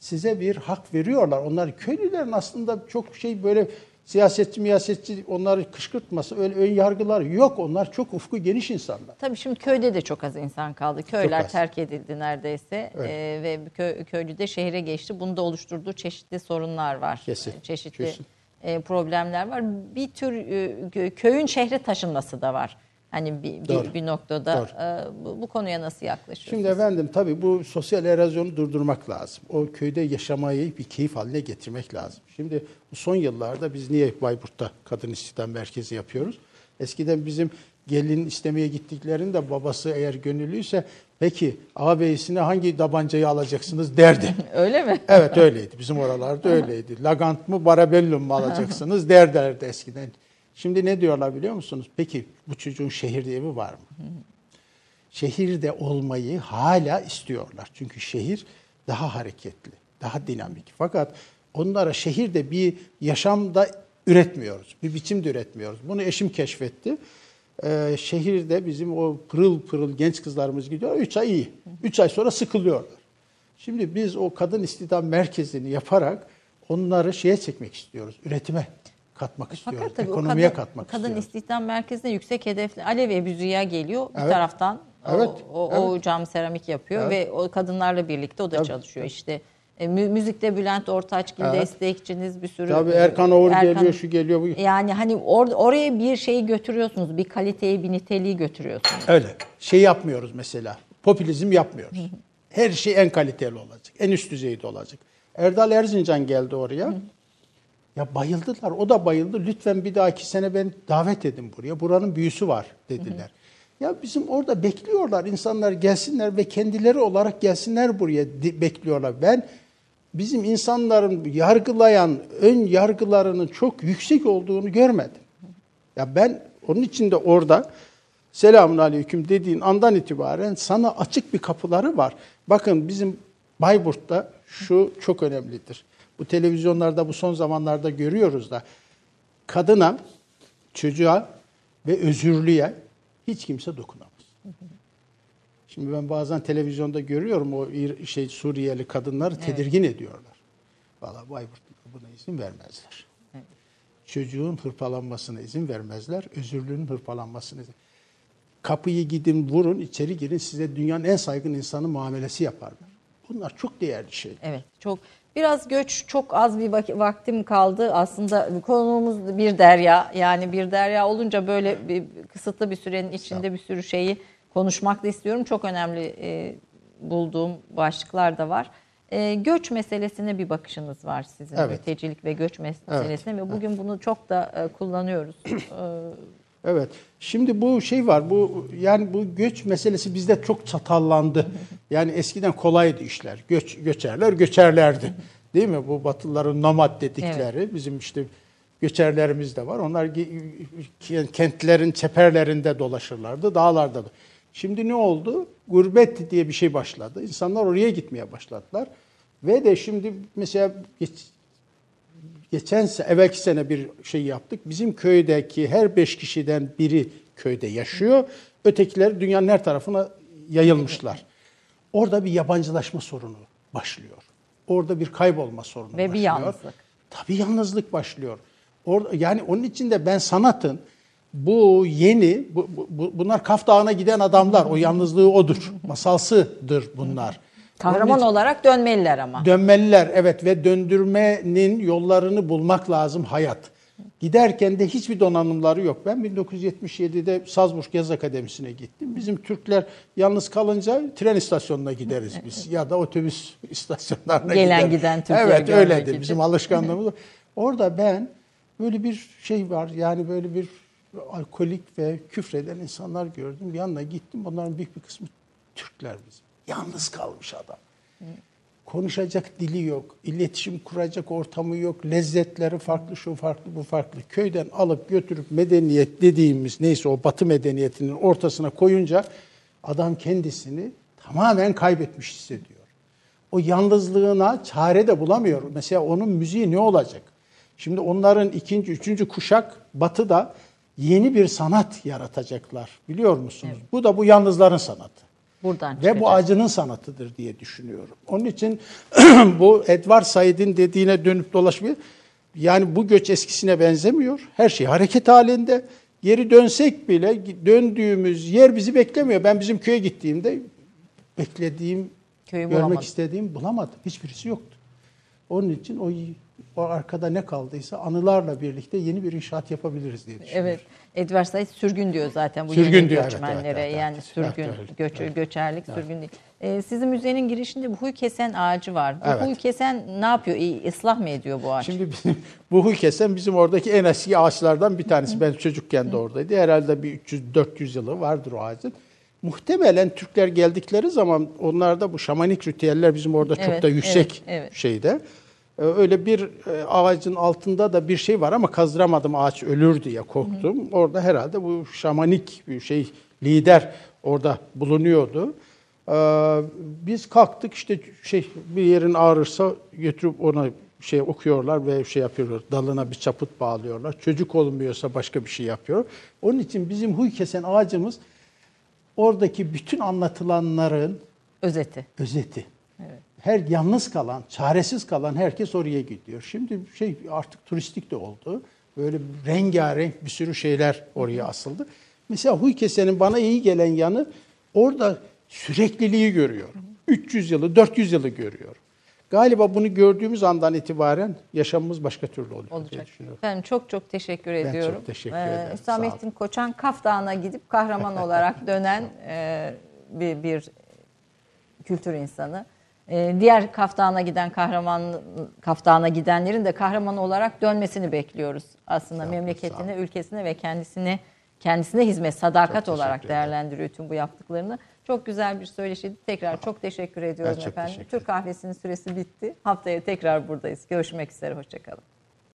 Speaker 2: size bir hak veriyorlar. Onlar köylülerin aslında çok şey böyle siyasetçi miyasetçi onları kışkırtması öyle ön yargılar yok. Onlar çok ufku geniş insanlar.
Speaker 3: Tabii şimdi köyde de çok az insan kaldı. Köyler terk edildi neredeyse
Speaker 2: Evet.
Speaker 3: Ee, ve kö, köylü de şehre geçti. Bunu da oluşturduğu çeşitli sorunlar var.
Speaker 2: Kesin,
Speaker 3: Çeşitli
Speaker 2: kesin.
Speaker 3: E, problemler var. Bir tür e, kö- köyün şehre taşınması da var. Hani bir, bir,
Speaker 2: Doğru.
Speaker 3: bir noktada
Speaker 2: Doğru.
Speaker 3: e, bu, bu konuya nasıl yaklaşıyorsunuz?
Speaker 2: Şimdi efendim tabii bu sosyal erozyonu durdurmak lazım. O köyde yaşamayı bir keyif haline getirmek lazım. Şimdi son yıllarda biz niye Bayburt'ta kadın istihdam merkezi yapıyoruz? Eskiden bizim gelin istemeye gittiklerinde babası eğer gönüllüyse peki ağabeyisine hangi tabancayı alacaksınız derdi.
Speaker 3: Öyle mi?
Speaker 2: Evet öyleydi. Bizim oralarda öyleydi. Lagant mı Barabellum mu alacaksınız derlerdi eskiden. Şimdi ne diyorlar biliyor musunuz? Peki bu çocuğun şehirde evi var mı? Şehirde olmayı hala istiyorlar. Çünkü şehir daha hareketli, daha dinamik. Fakat onlara şehirde bir yaşamda üretmiyoruz. Bir biçimde üretmiyoruz. Bunu eşim keşfetti. Ee, şehirde bizim o pırıl pırıl genç kızlarımız gidiyor. 3 ay iyi. 3 ay sonra sıkılıyorlar. Şimdi biz o kadın istihdam merkezini yaparak onları şeye çekmek istiyoruz. Üretime katmak istiyoruz.
Speaker 3: Fakat tabii
Speaker 2: ekonomiye
Speaker 3: kadın,
Speaker 2: katmak
Speaker 3: kadın
Speaker 2: istiyoruz.
Speaker 3: istihdam merkezine yüksek hedefli Alev Ebu Züya geliyor bir
Speaker 2: Evet.
Speaker 3: taraftan.
Speaker 2: Evet,
Speaker 3: O, o, o cam seramik yapıyor
Speaker 2: Evet.
Speaker 3: ve o kadınlarla birlikte o da
Speaker 2: Tabii,
Speaker 3: çalışıyor işte. E, mü- müzikte Bülent Ortaçgil
Speaker 2: Evet.
Speaker 3: destekçiniz bir sürü.
Speaker 2: Tabii Erkan Oğur
Speaker 3: Erkan-
Speaker 2: geliyor, şu geliyor, bu.
Speaker 3: Yani hani or, oraya bir şeyi götürüyorsunuz. Bir kaliteyi, bir niteliği götürüyorsunuz.
Speaker 2: Öyle. Şey yapmıyoruz mesela. Popülizm yapmıyoruz. Her şey en kaliteli olacak. En üst düzeyde olacak. Erdal Erzincan geldi oraya. Ya bayıldılar. O da bayıldı. Lütfen bir dahaki sene ben davet edin buraya. Buranın büyüsü var dediler. Ya bizim orada bekliyorlar. insanlar gelsinler ve kendileri olarak gelsinler buraya bekliyorlar. Ben bizim insanların yargılayan ön yargılarının çok yüksek olduğunu görmedim. Ya ben onun için de orada selamun aleyküm dediğin andan itibaren sana açık bir kapıları var. Bakın bizim Bayburt'ta şu çok önemlidir. Bu televizyonlarda bu son zamanlarda görüyoruz da kadına, çocuğa ve özürlüye hiç kimse dokunamaz. Şimdi ben bazen televizyonda görüyorum o şey Suriyeli kadınları tedirgin ediyorlar. Vallahi Bayburt'ta buna izin vermezler. Çocuğun hırpalanmasına izin vermezler, özürlünün hırpalanmasına izin. Kapıyı gidin vurun, içeri girin size dünyanın en saygın insanı muamelesi yaparlar. Bunlar çok değerli şeyler.
Speaker 3: Evet çok biraz göç çok az bir vak- vaktim kaldı aslında konuğumuz bir derya yani bir derya olunca böyle bir kısıtlı bir sürenin içinde bir sürü şeyi konuşmak da istiyorum. Çok önemli e, bulduğum başlıklar da var. E, göç meselesine bir bakışınız var sizin.
Speaker 2: Evet.
Speaker 3: Mültecilik ve göç meselesine ve bugün bunu çok da e, kullanıyoruz. E,
Speaker 2: Evet. Şimdi bu şey var. Bu yani bu göç meselesi bizde çok çatallandı. Yani eskiden kolaydı işler. Göç göçerler göçerlerdi. Değil mi? Bu Batılıların nomad dedikleri bizim işte göçerlerimiz de var. Onlar kentlerin çeperlerinde dolaşırlardı, dağlarda. da. Şimdi ne oldu? Gurbet diye bir şey başladı. İnsanlar oraya gitmeye başladılar. Ve de şimdi mesela geç- geçen sene, evvelki sene bir şey yaptık. Bizim köydeki her beş kişiden biri köyde yaşıyor. Ötekiler dünyanın her tarafına yayılmışlar. Orada bir yabancılaşma sorunu başlıyor. Orada bir kaybolma sorunu
Speaker 3: Ve bir
Speaker 2: başlıyor.
Speaker 3: yalnızlık.
Speaker 2: Tabii yalnızlık başlıyor. Orada, yani onun için de ben sanatın bu yeni, bu, bu- bunlar Kaf Dağı'na giden adamlar. O yalnızlığı odur. Masalsıdır bunlar.
Speaker 3: kahraman olarak dönmeliler ama.
Speaker 2: Dönmeliler evet ve döndürmenin yollarını bulmak lazım hayat. Giderken de hiçbir donanımları yok. Ben 1977'de Salzburg Yaz Akademisi'ne gittim. Bizim Türkler yalnız kalınca tren istasyonuna gideriz biz ya da otobüs istasyonlarına
Speaker 3: Gelen
Speaker 2: gideriz.
Speaker 3: giden Türkleri
Speaker 2: Evet öyledir bizim alışkanlığımız. Orada ben böyle bir şey var yani böyle bir alkolik ve küfreden insanlar gördüm. Yanına gittim. Onların büyük bir kısmı Türkler bizim. Yalnız kalmış adam. Konuşacak dili yok, iletişim kuracak ortamı yok, lezzetleri farklı, şu farklı, bu farklı. Köyden alıp götürüp medeniyet dediğimiz neyse o batı medeniyetinin ortasına koyunca adam kendisini tamamen kaybetmiş hissediyor. O yalnızlığına çare de bulamıyor. Mesela onun müziği ne olacak? Şimdi onların ikinci, üçüncü kuşak batıda yeni bir sanat yaratacaklar. Biliyor musunuz? Bu da bu yalnızların sanatı.
Speaker 3: Buradan
Speaker 2: Ve
Speaker 3: çıkacak.
Speaker 2: bu acının sanatıdır diye düşünüyorum. Onun için bu Edward Said'in dediğine dönüp dolaşmıyor. Yani bu göç eskisine benzemiyor. Her şey hareket halinde. Geri dönsek bile döndüğümüz yer bizi beklemiyor. Ben bizim köye gittiğimde beklediğim,
Speaker 3: Köyü
Speaker 2: görmek
Speaker 3: bulamadım.
Speaker 2: istediğim bulamadım. Hiçbirisi yoktu. Onun için o, o arkada ne kaldıysa anılarla birlikte yeni bir inşaat yapabiliriz diye düşünüyorum.
Speaker 3: Evet. Edward Said sürgün diyor zaten bu
Speaker 2: Sürgün
Speaker 3: yeni
Speaker 2: diyor, evet,
Speaker 3: göçmenlere.
Speaker 2: evet, evet,
Speaker 3: yani
Speaker 2: evet.
Speaker 3: sürgün,
Speaker 2: Evet,
Speaker 3: göç,
Speaker 2: Evet.
Speaker 3: göçerlik sürgün değil. Ee, sizin müzenin girişinde bu huy kesen ağacı var. Bu
Speaker 2: Evet.
Speaker 3: huy kesen ne yapıyor? İyi, ıslah mı ediyor bu ağaç?
Speaker 2: Şimdi bizim, bu huy kesen bizim oradaki en eski ağaçlardan bir tanesi. Ben çocukken de oradaydı. Herhalde bir 300-400 yılı vardır o ağacın. Muhtemelen Türkler geldikleri zaman onlarda bu şamanik ritüeller bizim orada çok
Speaker 3: Evet,
Speaker 2: da yüksek
Speaker 3: evet, evet.
Speaker 2: şeyde. Ee, Öyle bir e, ağacın altında da bir şey var ama kazdıramadım ağaç ölür diye korktum. Orada herhalde bu şamanik bir şey lider orada bulunuyordu. Ee, Biz kalktık işte şey bir yerin ağrırsa götürüp ona şey okuyorlar ve şey yapıyorlar. Dalına bir çaput bağlıyorlar. Çocuk olmuyorsa başka bir şey yapıyor. Onun için bizim huy kesen ağacımız oradaki bütün anlatılanların
Speaker 3: Özeti.
Speaker 2: özeti. Her yalnız kalan, çaresiz kalan herkes oraya gidiyor. Şimdi şey artık turistik de oldu. Böyle rengarenk bir sürü şeyler oraya asıldı. Mesela huy kesenin bana iyi gelen yanı orada sürekliliği görüyor. 300 yılı, 400 yılı görüyor. Galiba bunu gördüğümüz andan itibaren yaşamımız başka türlü oluyor
Speaker 3: olacak. Ben çok çok teşekkür
Speaker 2: çok
Speaker 3: ediyorum.
Speaker 2: teşekkür
Speaker 3: Ee,
Speaker 2: ederim.
Speaker 3: Hüsamettin Koçan Kaf Dağı'na gidip kahraman olarak dönen e, bir, bir kültür insanı. Ee, diğer Kaf Dağı'na giden kahraman Kaf Dağı'na gidenlerin de kahraman olarak dönmesini bekliyoruz. Aslında
Speaker 2: sağ
Speaker 3: memleketine, ülkesine ve kendisine kendisine hizmet, sadakat
Speaker 2: Çok
Speaker 3: olarak değerlendiriyor tüm bu yaptıklarını. Çok güzel bir söyleşiydi. Tekrar çok teşekkür ediyorum
Speaker 2: çok
Speaker 3: efendim.
Speaker 2: teşekkür
Speaker 3: Türk kahvesinin süresi bitti. Haftaya tekrar buradayız. Görüşmek üzere. Hoşçakalın.